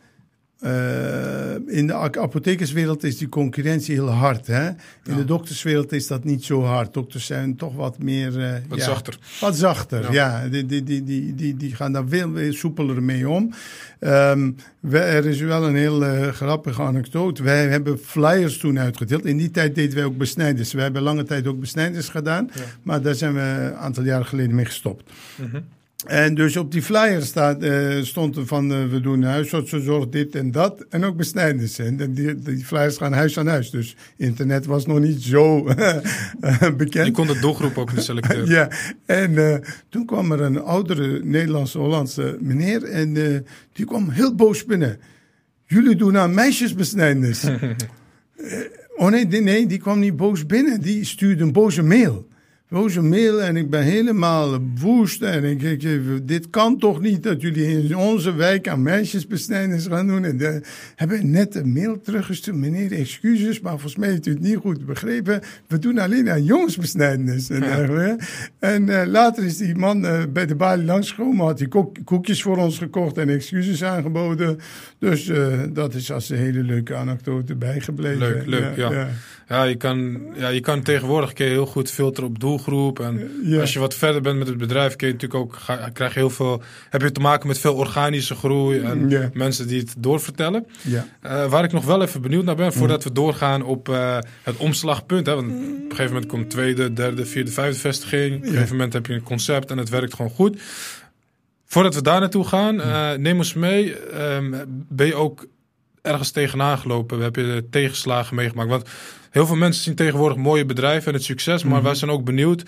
uh, in de apothekerswereld is die concurrentie heel hard. Hè? In ja. de dokterswereld is dat niet zo hard. Dokters zijn toch wat meer... Uh, wat ja, zachter. Wat zachter, ja. ja. Die, die, die, die, die, die gaan daar veel, soepeler mee om. Um, we, er is wel een heel uh, grappige anekdote. Wij hebben flyers toen uitgedeeld. In die tijd deden wij ook besnijders. We hebben lange tijd ook besnijders gedaan. Maar daar zijn we een aantal jaren geleden mee gestopt. Mm -hmm. En dus op die flyer staat, uh, stond er van uh, we doen huisartsenzorg, dit en dat. En ook besnijders. En die, die flyers gaan huis aan huis. Dus internet was nog niet zo *laughs* bekend. Je kon de doelgroep ook niet selecteren. *laughs* ja, en toen kwam er een oudere Nederlandse Hollandse meneer. En die kwam heel boos binnen. Jullie doen aan meisjesbesnijders. *laughs* oh nee, nee, die kwam niet boos binnen. Die stuurde een boze mail boze mail en ik ben helemaal woest. En ik, ik, dit kan toch niet dat jullie in onze wijk aan meisjesbesnijders gaan doen. En de, hebben net een mail teruggestuurd. Meneer, excuses, maar volgens mij heeft u het niet goed begrepen. We doen alleen aan jongensbesnijders. En, ja. en uh, later is die man uh, bij de balie langsgekomen. Had hij koek, koekjes voor ons gekocht en excuses aangeboden. Dus uh, dat is als een hele leuke anekdote bijgebleven. Leuk, leuk, ja. ja. Ja, je kan, ja, je kan tegenwoordig kun je heel goed filteren op doelgroep. En als je wat verder bent met het bedrijf, kun je natuurlijk ook ga, krijg je heel veel, heb je te maken met veel organische groei en mensen die het doorvertellen. Ja. Uh, waar ik nog wel even benieuwd naar ben, voordat we doorgaan op uh, het omslagpunt. Hè, want op een gegeven moment komt tweede, derde, vierde, vijfde vestiging. Op een gegeven moment heb je een concept en het werkt gewoon goed. Voordat we daar naartoe gaan, uh, neem ons mee. Um, ben je ook ergens tegenaan gelopen? Heb je tegenslagen meegemaakt? Want heel veel mensen zien tegenwoordig mooie bedrijven en het succes, maar mhm. wij zijn ook benieuwd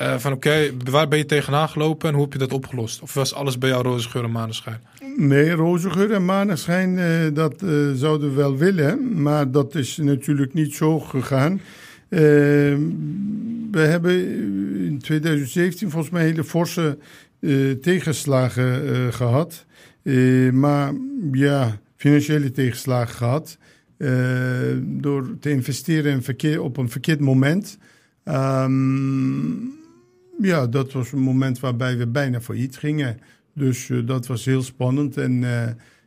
uh, van oké, waar ben je tegenaan gelopen en hoe heb je dat opgelost? Of was alles bij jou roze geur en maneschijn? Nee, roze geur en maneschijn, uh, dat uh, zouden we wel willen, maar dat is natuurlijk niet zo gegaan. we hebben in 2017 volgens mij hele forse tegenslagen gehad. maar ja, financiële tegenslagen gehad. Uh, door te investeren in verkeer, op een verkeerd moment. Um, ja, dat was een moment waarbij we bijna failliet gingen. Dus uh, dat was heel spannend. En uh,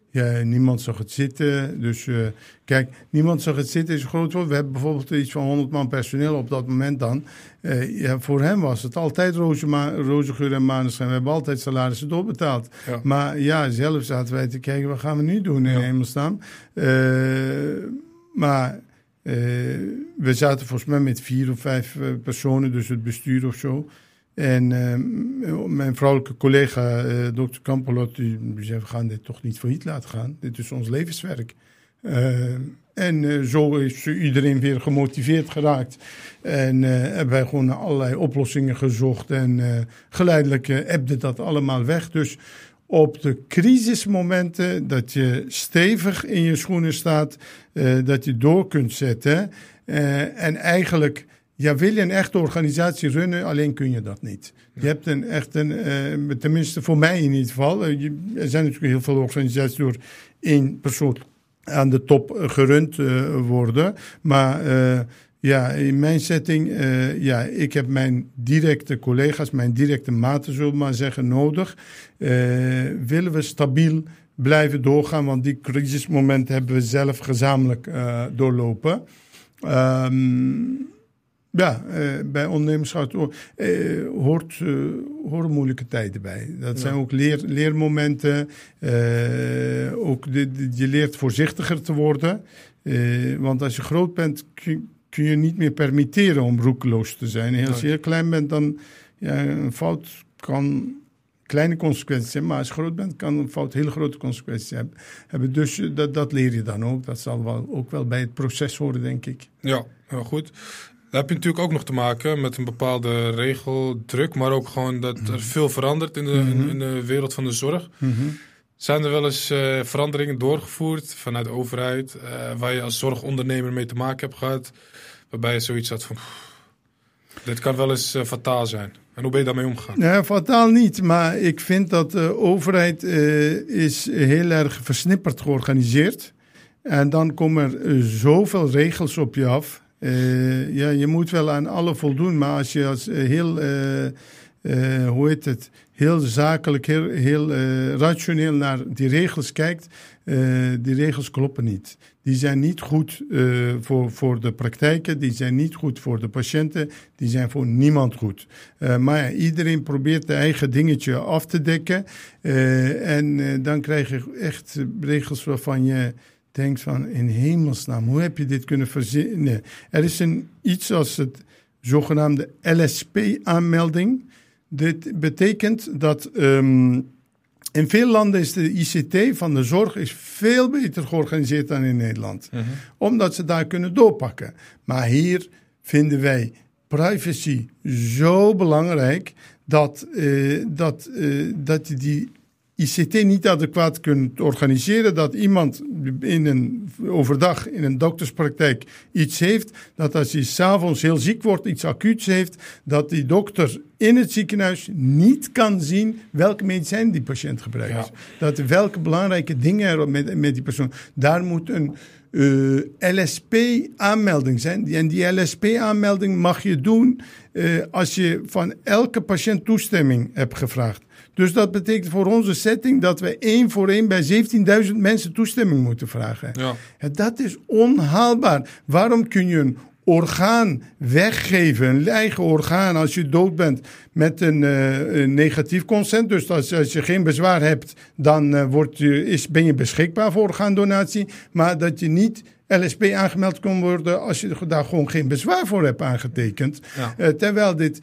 ja, niemand zag het zitten. Dus uh, kijk, niemand zag het zitten is een groot woord. We hebben bijvoorbeeld iets van 100 man personeel op dat moment dan. Uh, ja, voor hem was het altijd roze, roze geur en maneschijn. We hebben altijd salarissen doorbetaald. Ja. Maar ja, zelf zaten wij te kijken, wat gaan we nu doen in hemelsnaam? Uh, maar we zaten volgens mij met vier of vijf personen, dus het bestuur of zo. En mijn vrouwelijke collega, dokter Kampelot, die, zei, we gaan dit toch niet failliet laten gaan. Dit is ons levenswerk. En zo is iedereen weer gemotiveerd geraakt. En uh, hebben wij gewoon allerlei oplossingen gezocht. En uh, geleidelijk uh, ebde dat allemaal weg. Dus op de crisismomenten dat je stevig in je schoenen staat, dat je door kunt zetten. en eigenlijk, ja, wil je een echte organisatie runnen, alleen kun je dat niet. Je hebt een echt een, tenminste voor mij in ieder geval. er zijn natuurlijk heel veel organisaties door één persoon aan de top gerund worden. Maar ja, in mijn setting, uh, ja, ik heb mijn directe collega's, mijn directe maten, zullen we maar zeggen, nodig. Uh, willen we stabiel blijven doorgaan, want die crisismomenten hebben we zelf gezamenlijk uh, doorlopen. Um, ja, bij ondernemerschap hoort, horen moeilijke tijden bij. Dat zijn ook leer, leermomenten. ook de, de, je leert voorzichtiger te worden. want als je groot bent, kun je niet meer permitteren om roekeloos te zijn. En als je heel klein bent, dan ja, een fout kan kleine consequenties hebben, maar als je groot bent, kan een fout hele grote consequenties hebben. Dus eh, dat, dat leer je dan ook. Dat zal wel, ook wel bij het proces horen, denk ik. Ja, heel goed. Daar heb je natuurlijk ook nog te maken met een bepaalde regeldruk, maar ook gewoon dat er mhm. veel verandert in de, in, mhm. de wereld van de zorg. Mhm. Zijn er wel eens uh, veranderingen doorgevoerd vanuit de overheid, uh, waar je als zorgondernemer mee te maken hebt gehad? Waarbij je zoiets had van. Dit kan wel eens uh, fataal zijn. En hoe ben je daarmee omgegaan? Nee, fataal niet. Maar ik vind dat de overheid is heel erg versnipperd georganiseerd. En dan komen er zoveel regels op je af. Uh, ja, je moet wel aan alle voldoen. Maar als je als heel, hoe heet het, heel zakelijk, heel, heel rationeel naar die regels kijkt, die regels kloppen niet die zijn niet goed voor, voor de praktijken, die zijn niet goed voor de patiënten, die zijn voor niemand goed. Maar iedereen probeert de eigen dingetje af te dekken. En dan krijg je echt regels waarvan je denkt van in hemelsnaam, hoe heb je dit kunnen verzinnen? Er is een, iets als het zogenaamde LSP-aanmelding. Dit betekent dat um, in veel landen is de ICT van de zorg is veel beter georganiseerd dan in Nederland. Mhm. Omdat ze daar kunnen doorpakken. Maar hier vinden wij privacy zo belangrijk dat, uh, dat, uh, dat je die ICT niet adequaat kunt organiseren. Dat iemand in een, overdag in een dokterspraktijk iets heeft. Dat als hij s'avonds heel ziek wordt, iets acuuts heeft. Dat die dokter in het ziekenhuis niet kan zien welke medicijn die patiënt gebruikt. Dat welke belangrijke dingen er met, met die persoon. Daar moet een uh, LSP-aanmelding zijn. En die LSP-aanmelding mag je doen uh, als je van elke patiënt toestemming hebt gevraagd. Dus dat betekent voor onze setting dat we één voor één bij 17.000 mensen toestemming moeten vragen. Ja. dat is onhaalbaar. Waarom kun je een orgaan weggeven, een eigen orgaan, als je dood bent met een, uh, een negatief consent. Dus als, als, je geen bezwaar hebt, dan uh, wordt je, is, ben je beschikbaar voor orgaandonatie. Maar dat je niet LSP aangemeld kon worden als je daar gewoon geen bezwaar voor hebt aangetekend. Ja. Uh, terwijl dit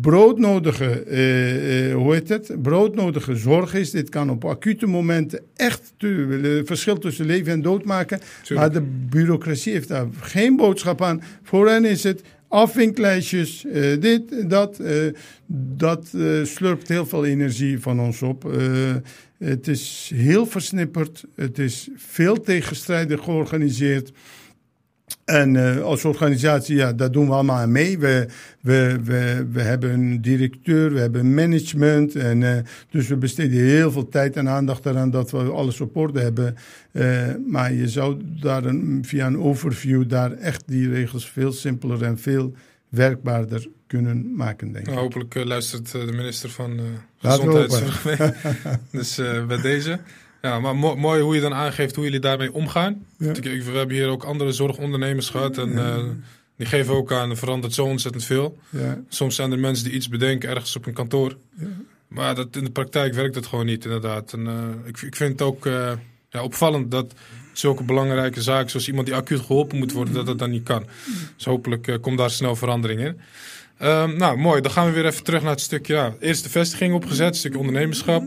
broodnodige, uh, hoe heet het? broodnodige zorg is. Dit kan op acute momenten echt het verschil tussen leven en dood maken. Maar de bureaucratie heeft daar geen boodschap aan. Voor hen is het afvinklijstjes, uh, dit, dat. dat slurpt heel veel energie van ons op. het is heel versnipperd. Het is veel tegenstrijdig georganiseerd. En uh, als organisatie, ja, daar doen we allemaal aan mee. We, we, we, we hebben een directeur, we hebben management. En, uh, dus we besteden heel veel tijd en aandacht eraan dat we alles op orde hebben. Uh, maar je zou daar een, via een overview daar echt die regels veel simpeler en veel werkbaarder kunnen maken, denk ik. Hopelijk luistert de minister van Gezondheidszorg mee. *laughs* dus bij deze. Ja, maar mooi hoe je dan aangeeft hoe jullie daarmee omgaan. We hebben hier ook andere zorgondernemers gehad en uh, die geven ook aan, er verandert zo ontzettend veel. Ja. Soms zijn er mensen die iets bedenken ergens op een kantoor. Maar dat, in de praktijk werkt dat gewoon niet, inderdaad. En, uh, ik, ik vind het ook uh, ja, opvallend dat zulke belangrijke zaken, zoals iemand die acuut geholpen moet worden, dat dat dan niet kan. Dus hopelijk komt daar snel verandering in. Ehm, nou, mooi. Dan gaan we weer even terug naar het stukje. Ja, eerst de vestiging opgezet, een stukje ondernemerschap.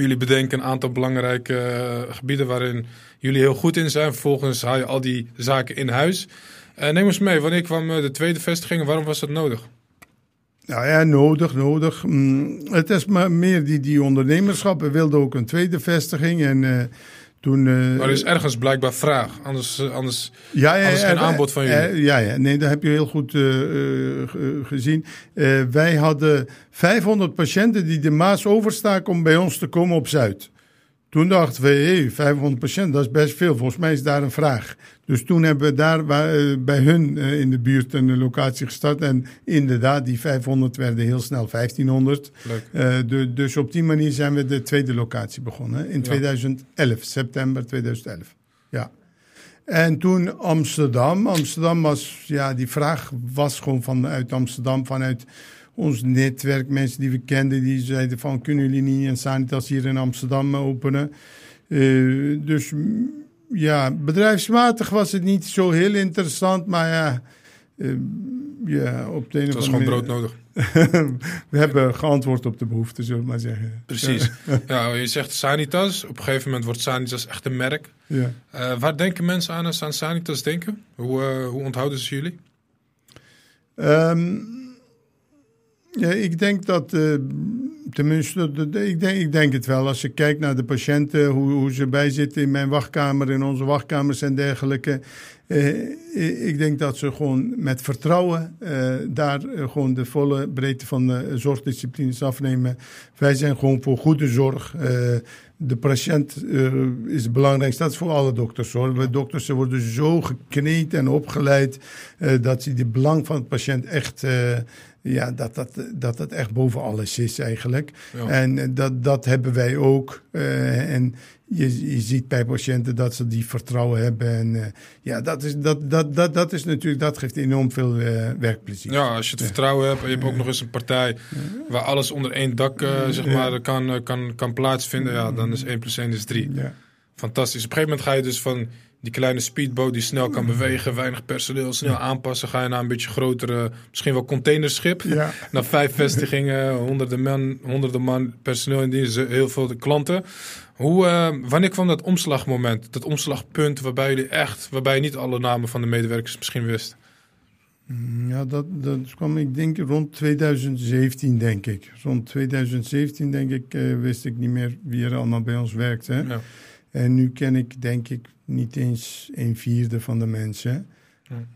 Jullie bedenken een aantal belangrijke eh, gebieden waarin jullie heel goed in zijn. Vervolgens haal je al die zaken in huis. Uh, neem ons mee, wanneer kwam eh, de tweede vestiging waarom was dat nodig? Nou ja, nodig, nodig. Mm, het is maar meer die, die ondernemerschap. We wilden ook een tweede vestiging en... Toen, uh, maar er is ergens blijkbaar vraag, anders, anders, ja, ja, anders geen aanbod van jullie. ja, ja, nee, dat heb je heel goed uh, gezien. wij hadden 500 patiënten die de Maas overstaken om bij ons te komen op Zuid. Toen dachten we, hey, 500 patiënten, dat is best veel. Volgens mij is daar een vraag. Dus toen hebben we daar eh, bij hun eh, in de buurt een locatie gestart. En inderdaad, die 500 werden heel snel 1500. Uh, de, dus op die manier zijn we de tweede locatie begonnen. In 2011, september 2011. Ja. En toen Amsterdam. Amsterdam was, ja, die vraag was gewoon vanuit Amsterdam, vanuit ons netwerk, mensen die we kenden, die zeiden van kunnen jullie niet een Sanitas hier in Amsterdam openen? Uh, dus ja, bedrijfsmatig was het niet zo heel interessant, maar ja, uh, ja op de een Het was gewoon brood nodig. *laughs* we hebben geantwoord op de behoefte, zullen we maar zeggen. Precies. *laughs* ja, je zegt Sanitas. Op een gegeven moment wordt Sanitas echt een merk. Ja. Uh, waar denken mensen aan als ze aan Sanitas denken? Hoe, hoe onthouden ze jullie? Um, ja, ik denk dat, uh, tenminste, ik, denk, ik denk het wel. Als je kijkt naar de patiënten, hoe, hoe ze bijzitten in mijn wachtkamer, in onze wachtkamers en dergelijke. Uh, ik denk dat ze gewoon met vertrouwen daar gewoon de volle breedte van de zorgdisciplines afnemen. Wij zijn gewoon voor goede zorg. de patiënt is het belangrijkste. Dat is voor alle dokters hoor. De dokters ze worden zo gekneed en opgeleid dat ze de belang van de patiënt echt ja, dat, dat, dat dat echt boven alles is eigenlijk. En eh, dat, dat hebben wij ook. Uh, en je, je ziet bij patiënten dat ze die vertrouwen hebben. En uh, ja, dat, is, dat, dat, dat, dat is natuurlijk, dat geeft enorm veel uh, werkplezier. Ja, als je het vertrouwen hebt en je hebt ook nog eens een partij waar alles onder één dak zeg maar, kan, kan, kan plaatsvinden, ja, dan is 1 plus 1 is 3. Fantastisch. Op een gegeven moment ga je dus van die kleine speedboot die snel kan bewegen, weinig personeel, snel aanpassen. Ga je naar een beetje grotere, misschien wel containerschip. Ja. Naar vijf vestigingen, honderden man, honderden man personeel in dienst, heel veel klanten. Hoe, uh, wanneer kwam dat omslagmoment, dat omslagpunt waarbij jullie echt, waarbij je niet alle namen van de medewerkers misschien wist? Mm, ja, dat, dat kwam ik denk rond 2017, denk ik. Rond 2017, denk ik, uh, wist ik niet meer wie er allemaal bij ons werkt. Hè? Ja. En nu ken ik, denk ik, niet eens een vierde van de mensen.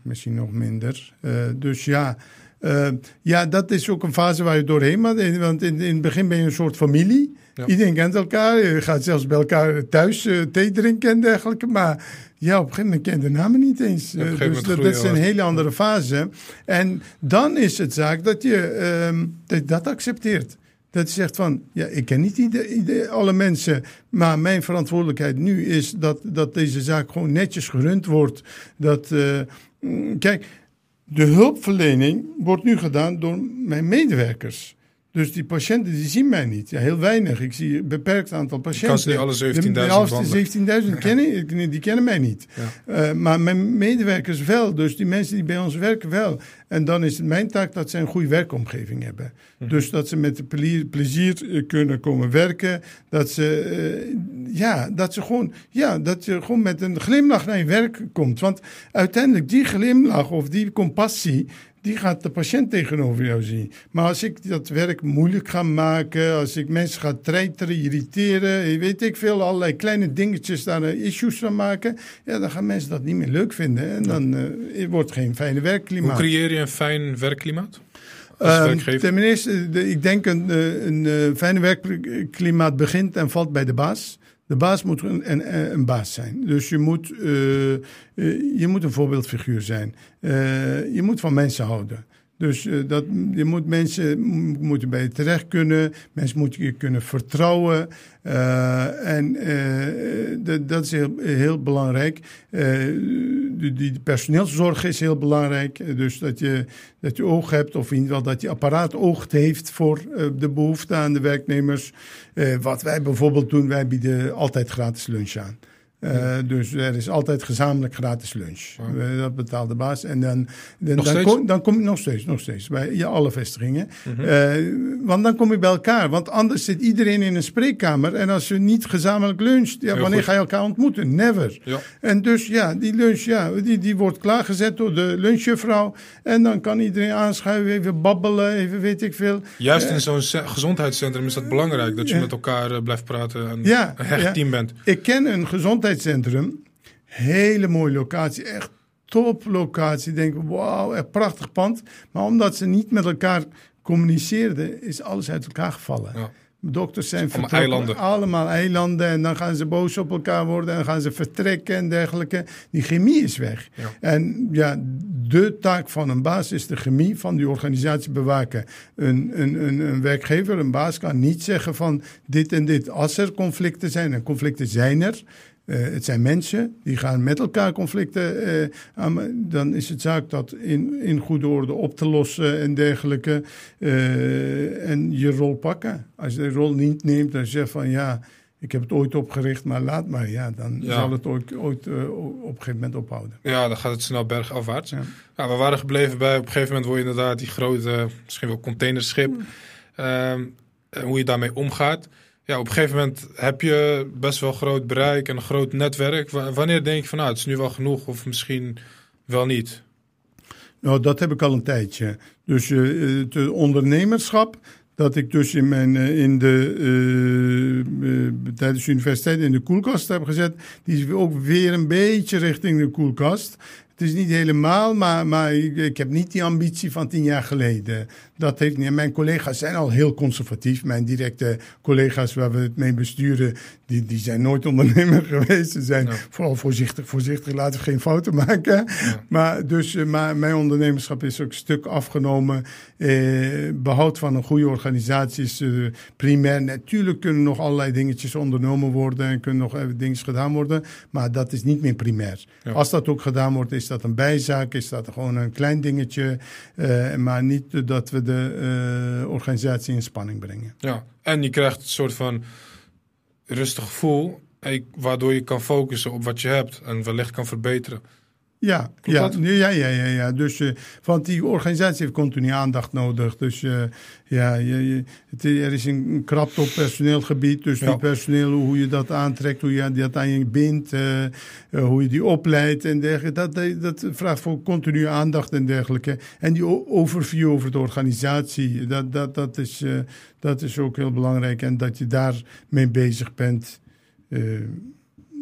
Misschien nog minder. Uh, dus ja, uh, ja, dat is ook een fase waar je doorheen moet. Want in, in het begin ben je een soort familie. Ja. Iedereen kent elkaar. Je gaat zelfs bij elkaar thuis uh, thee drinken en dergelijke. Maar ja, op een gegeven moment ken je de namen niet eens. dus dat, dat, is een hele andere fase. En dan is het zaak dat je dat, dat accepteert. Dat je zegt van, ja, ik ken niet ieder, alle mensen, maar mijn verantwoordelijkheid nu is dat, dat deze zaak gewoon netjes gerund wordt. Dat, uh, kijk, de hulpverlening wordt nu gedaan door mijn medewerkers. Dus die patiënten die zien mij niet. Ja, heel weinig. Ik zie een beperkt aantal patiënten. Kan alle 17.000 17.000 *laughs* kennen, die kennen mij niet. Ja. Uh, maar mijn medewerkers wel. Dus die mensen die bij ons werken wel. En dan is het mijn taak dat ze een goede werkomgeving hebben. Mhm. Dus dat ze met plezier eh, kunnen komen werken. Dat ze, uh, ja, dat ze gewoon, ja, dat je gewoon met een glimlach naar je werk komt. Want uiteindelijk die glimlach of die compassie die gaat de patiënt tegenover jou zien. Maar als ik dat werk moeilijk ga maken, als ik mensen ga treiteren, irriteren, weet ik veel, allerlei kleine dingetjes daar issues van maken, ja, dan gaan mensen dat niet meer leuk vinden. En dan uh, wordt geen fijne werkklimaat. Hoe creëer je een fijn werkklimaat? Um, ten eerste, ik denk een, eh, een, een eh, fijne werkklimaat begint en valt bij de baas. De baas moet een, een, een baas zijn. Dus je moet, uh, je moet een voorbeeldfiguur zijn. Uh, je moet van mensen houden. Dus uh, dat, je moet mensen moeten bij je terecht kunnen. Mensen moeten je kunnen vertrouwen. Uh, en uh, dat is heel, heel belangrijk. die, die personeelszorg is heel belangrijk. Dus dat je, dat je oog hebt, of in ieder geval dat je apparaat oog heeft voor de behoefte aan de werknemers. wat wij bijvoorbeeld doen, wij bieden altijd gratis lunch aan. Uh, dus er is altijd gezamenlijk gratis lunch. Uh, dat betaalt de baas. En dan, dan, dan, kom, dan kom nog steeds, nog steeds. Bij ja, alle vestigingen. Mhm. Eh, want dan kom je bij elkaar. Want anders zit iedereen in een spreekkamer. En als je niet gezamenlijk luncht, ja, Heel wanneer goed. ga je elkaar ontmoeten? Never. Ja. En dus ja, die lunch, ja, die, die wordt klaargezet door de lunchjuffrouw. En dan kan iedereen aanschuiven, even babbelen, even weet ik veel. Juist in zo'n ce- gezondheidscentrum is dat belangrijk. Dat je met elkaar eh, blijft praten en een hecht team bent. Ik ken een gezondheidscentrum. Hele mooie locatie. Echt top locatie. Denk, wauw, echt prachtig pand. Maar omdat ze niet met elkaar communiceerden, is alles uit elkaar gevallen. Ja. Dokters zijn Allemaal eilanden. Allemaal eilanden. En dan gaan ze boos op elkaar worden. En dan gaan ze vertrekken en dergelijke. Die chemie is weg. Ja. En ja, de taak van een baas is de chemie van die organisatie bewaken. Een, een, een, een werkgever, een baas kan niet zeggen van dit en dit. Als er conflicten zijn, en conflicten zijn er. Eh, het zijn mensen die gaan met elkaar conflicten eh, aan. Dan is het zaak dat in, in goede orde op te lossen en dergelijke. Eh, en je rol pakken. Als je de rol niet neemt, dan zeg je van ja, ik heb het ooit opgericht, maar laat maar. Ja, dan Ja. zal het ooit, ooit op een gegeven moment ophouden. Ja, dan gaat het snel bergafwaarts. Ja. Ja. we waren gebleven bij, op een gegeven moment word je inderdaad die grote, misschien wel containerschip. Hmm. Ehm, en hoe je daarmee omgaat. Ja, op een gegeven moment heb je best wel groot bereik en een groot netwerk. Wa- wanneer denk je van nou, het is nu wel genoeg of misschien wel niet? Nou, dat heb ik al een tijdje. Dus eh, het eh, ondernemerschap, dat ik dus in, mijn, eh, in de, tijdens de universiteit in de koelkast heb gezet, die is ook weer een beetje richting de koelkast. Het is niet helemaal, maar, maar ik heb niet die ambitie van tien jaar geleden. Dat heeft niet. Mijn collega's zijn al heel conservatief. Mijn directe collega's waar we het mee besturen, die, die zijn nooit ondernemer *laughs* geweest. Ze zijn Ja. vooral voorzichtig, voorzichtig, laten we geen fouten maken. Maar, dus, eh, maar mijn ondernemerschap is ook een stuk afgenomen. Eh, behoud van een goede organisatie is eh, primair. Natuurlijk kunnen nog allerlei dingetjes ondernomen worden en kunnen nog even dingen gedaan worden. Maar dat is niet meer primair. Ja. Als dat ook gedaan wordt, is dat een bijzaak, is dat gewoon een klein dingetje. eh, maar niet dat we de eh, organisatie in spanning brengen. Ja, en je krijgt een soort van rustig gevoel, waardoor je kan focussen op wat je hebt en wellicht kan verbeteren. Ja, Klopt ja, dat? ja, ja, ja, ja. Dus, eh, want die organisatie heeft continu aandacht nodig. Dus eh, ja, je, je- het, er is een, krapte op personeelgebied. Dus Ja. die personeel, hoe je dat aantrekt, hoe je dat aan je bindt, eh, hoe je die opleidt en dergelijke. Dat, dat, dat vraagt voor continu aandacht en dergelijke. En die overview over de organisatie, dat, dat, dat, is, dat is ook heel belangrijk. En dat je daarmee bezig bent,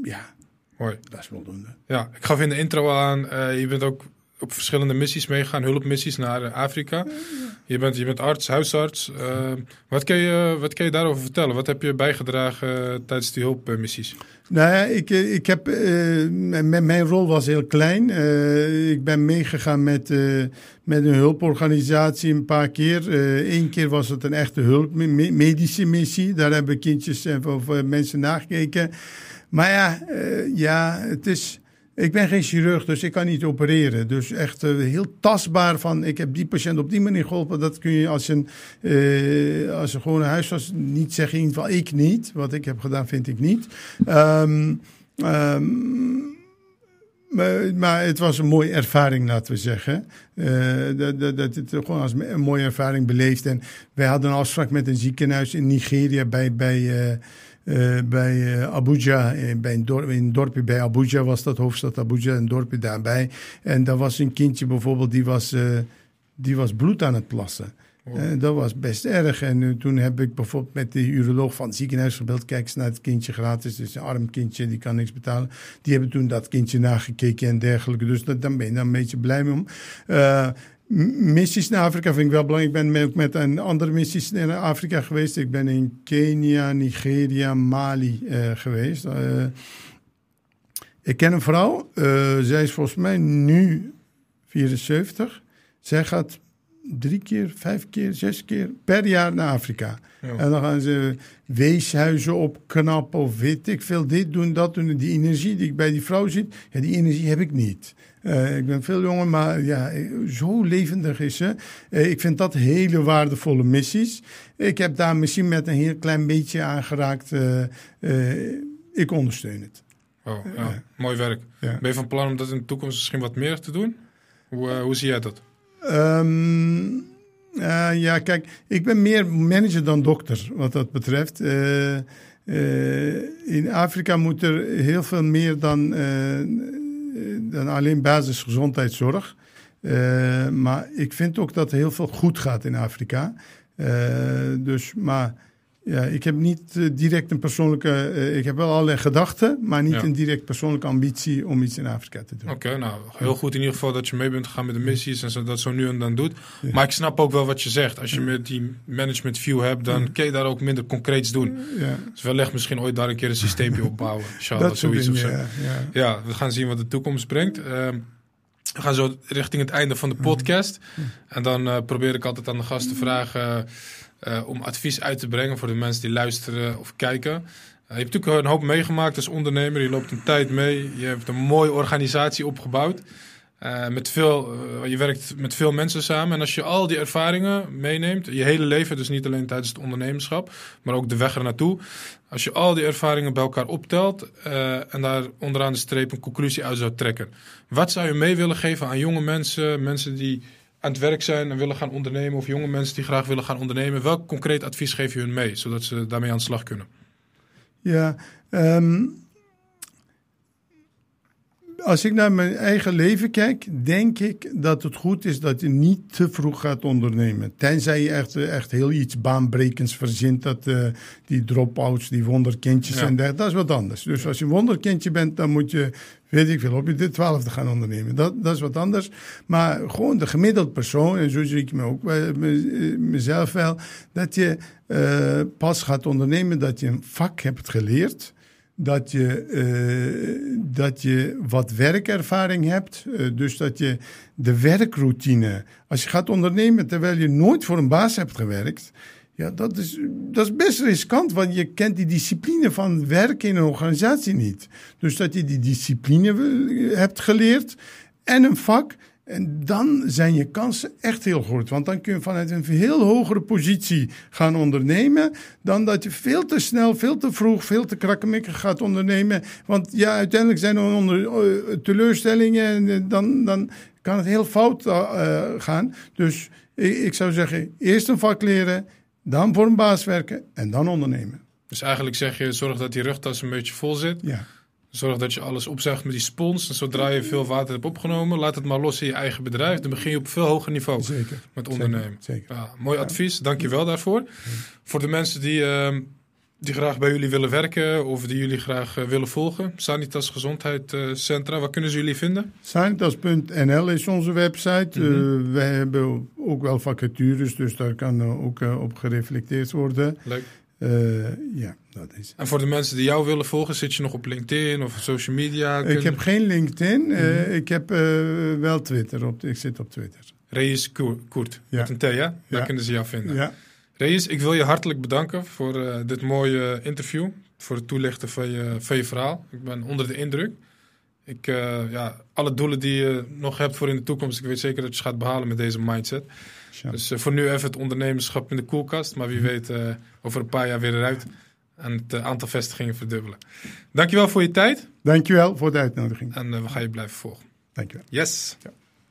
ja, Mooi. dat is voldoende. Ja, ik gaf in de intro aan, eh, je bent ook op verschillende missies meegegaan, hulpmissies naar eh, Afrika. Je bent, je bent arts, huisarts. Eh, wat, kun je, wat kun je daarover vertellen? Wat heb je bijgedragen tijdens die hulpmissies? Nou ja, ik, ik heb, mijn, mijn rol was heel klein. Ik ben meegegaan met, met een hulporganisatie een paar keer. Eén keer was het een echte hulp, me- medische missie. Daar hebben kindjes en mensen nagekeken. Maar ja, eh, ja, het is... Ik ben geen chirurg, dus ik kan niet opereren. Dus echt eh, heel tastbaar van, ik heb die patiënt op die manier geholpen. Dat kun je als een, eh, als een gewone huisarts niet zeggen. In ieder geval ik niet. Wat ik heb gedaan, vind ik niet. Ehm, ehm, maar, maar het was een mooie ervaring, laten we zeggen. Dat, dat, dat het gewoon als een mooie ervaring beleefd. En wij hadden een afspraak met een ziekenhuis in Nigeria bij, bij, eh, bij eh, Abuja. Eh, bij een, dorp, in een dorpje bij Abuja was dat, hoofdstad Abuja, een dorpje daarbij. En daar was een kindje bijvoorbeeld, die was, die was bloed aan het plassen. Eh, dat was best erg. En toen heb ik bijvoorbeeld met de uroloog van het ziekenhuis gebeld. Kijk eens naar het kindje gratis. Het is een arm kindje, die kan niks betalen. Die hebben toen dat kindje nagekeken en dergelijke. Dus dat, dan ben je daar een beetje blij mee om. Missies naar Afrika vind ik wel belangrijk. Ik ben ook met een andere missies naar Afrika geweest. Ik ben in Kenia, Nigeria, Mali eh, geweest. Eh, ik ken een vrouw. eh, zij is volgens mij nu 74. Zij gaat drie keer, vijf keer, zes keer per jaar naar Afrika. Ja. En dan gaan ze weeshuizen opknappen of weet ik veel, dit doen, dat doen. Die energie die ik bij die vrouw ja, die energie heb ik niet. Eh, ik ben veel jonger, maar ja, zo levendig is ze. Eh, ik vind dat hele waardevolle missies. Ik heb daar misschien met een heel klein beetje aangeraakt. eh, eh, ik ondersteun het. Oh, ja. Mooi werk. Ja. Ben je van plan om dat in de toekomst misschien wat meer te doen? Hoe, eh, hoe zie jij dat? Ehm, eh, ja, kijk, ik ben meer manager dan dokter wat dat betreft. Eh, eh, in Afrika moet er heel veel meer dan, eh, dan alleen basisgezondheidszorg. Eh, maar ik vind ook dat er heel veel goed gaat in Afrika. Eh, dus, maar ja, ik heb niet eh, direct een persoonlijke. eh, ik heb wel allerlei gedachten, maar niet Ja. een direct persoonlijke ambitie om iets in Afrika te doen. Oké, nou, heel goed in ieder geval dat je mee bent gegaan met de missies en zo, dat zo nu en dan doet. Ja. Maar ik snap ook wel wat je zegt. Als je met die management view hebt, dan kun je daar ook minder concreets doen. Ja, Dus wellicht misschien ooit daar een keer een systeempje opbouwen. *laughs* Dat zoiets of zo. Ja, we gaan zien wat de toekomst brengt. Ehm, we gaan zo richting het einde van de podcast. En dan eh, probeer ik altijd aan de gast te vragen eh, om advies uit te brengen voor de mensen die luisteren of kijken. Eh, je hebt natuurlijk een hoop meegemaakt als ondernemer. Je loopt een tijd mee. Je hebt een mooie organisatie opgebouwd. Eh, met veel, je werkt met veel mensen samen. En als je al die ervaringen meeneemt, je hele leven, dus niet alleen tijdens het ondernemerschap, maar ook de weg er naartoe. Als je al die ervaringen bij elkaar optelt en daar onderaan de streep een conclusie uit zou trekken. Wat zou je mee willen geven aan jonge mensen, mensen die aan het werk zijn en willen gaan ondernemen, of jonge mensen die graag willen gaan ondernemen? Welk concreet advies geef je hun mee, zodat ze daarmee aan de slag kunnen? Ja, ehm, als ik naar mijn eigen leven kijk, denk ik dat het goed is dat je niet te vroeg gaat ondernemen. Tenzij je echt, echt heel iets baanbrekends verzint, dat eh, die drop-outs, die wonderkindjes Ja. en dergelijke, dat is wat anders. Dus als je een wonderkindje bent, dan moet je, weet ik veel, op je de twaalfde gaan ondernemen. Dat, dat is wat anders. Maar gewoon de gemiddeld persoon, en zo zie ik me ook wel- me- mezelf wel, dat je eh, pas gaat ondernemen dat je een vak hebt geleerd dat je, eh, dat je wat werkervaring hebt. eh, dus dat je de werkroutine. Als je gaat ondernemen terwijl je nooit voor een baas hebt gewerkt. Ja, dat is, dat is best riskant, want je kent die discipline van werken in een organisatie niet. Dus dat je die discipline eh, hebt geleerd en een vak. En dan zijn je kansen echt heel groot. Want dan kun je vanuit een veel hogere positie gaan ondernemen. Dan dat je veel te snel, veel te vroeg, veel te krakkemikkig gaat ondernemen. Want ja, uiteindelijk zijn er onder, eh, teleurstellingen. En eh, dan, dan kan het heel fout gaan. Dus ik zou zeggen, eerst een vak leren. Dan voor een baas werken en dan ondernemen. Dus eigenlijk zeg je, zorg dat die rugtas een beetje vol zit. Ja, Zorg dat je alles opzuigt met die spons. En zodra je veel water hebt opgenomen, laat het maar los in je eigen bedrijf. Dan begin je op veel hoger niveau zeker. met ondernemen. Zeker. Ja, mooi advies, dank je wel daarvoor. Voor de mensen die, ehm, die graag bij jullie willen werken of die jullie graag eh, willen volgen. Sanitas Gezondheidscentra, waar kunnen ze jullie vinden? Sanitas.nl is onze website. Eh, wij hebben ook wel vacatures, dus daar kan eh, ook eh, op gereflecteerd worden. Leuk. Eh, ja, dat is. En voor de mensen die jou willen volgen, zit je nog op LinkedIn of social media? Ik heb geen LinkedIn, eh, Mhm. ik heb eh, wel Twitter. Op, ik zit op Twitter. Reis Koer- Koert, Ja. met een T, ja? Daar Ja. kunnen ze jou vinden. Ja, Reis, ik wil je hartelijk bedanken voor eh, dit mooie interview. Voor het toelichten van je, van je verhaal. Ik ben onder de indruk. Ik, eh, ja, alle doelen die je nog hebt voor in de toekomst, ik weet zeker dat je ze gaat behalen met deze mindset. Dus eh, voor nu even het ondernemerschap in de koelkast. Maar wie weet eh, over een paar jaar weer eruit. En het aantal vestigingen verdubbelen. Dankjewel voor je tijd. Dankjewel voor de uitnodiging. En we gaan je blijven volgen. Dankjewel. Yes. Ja.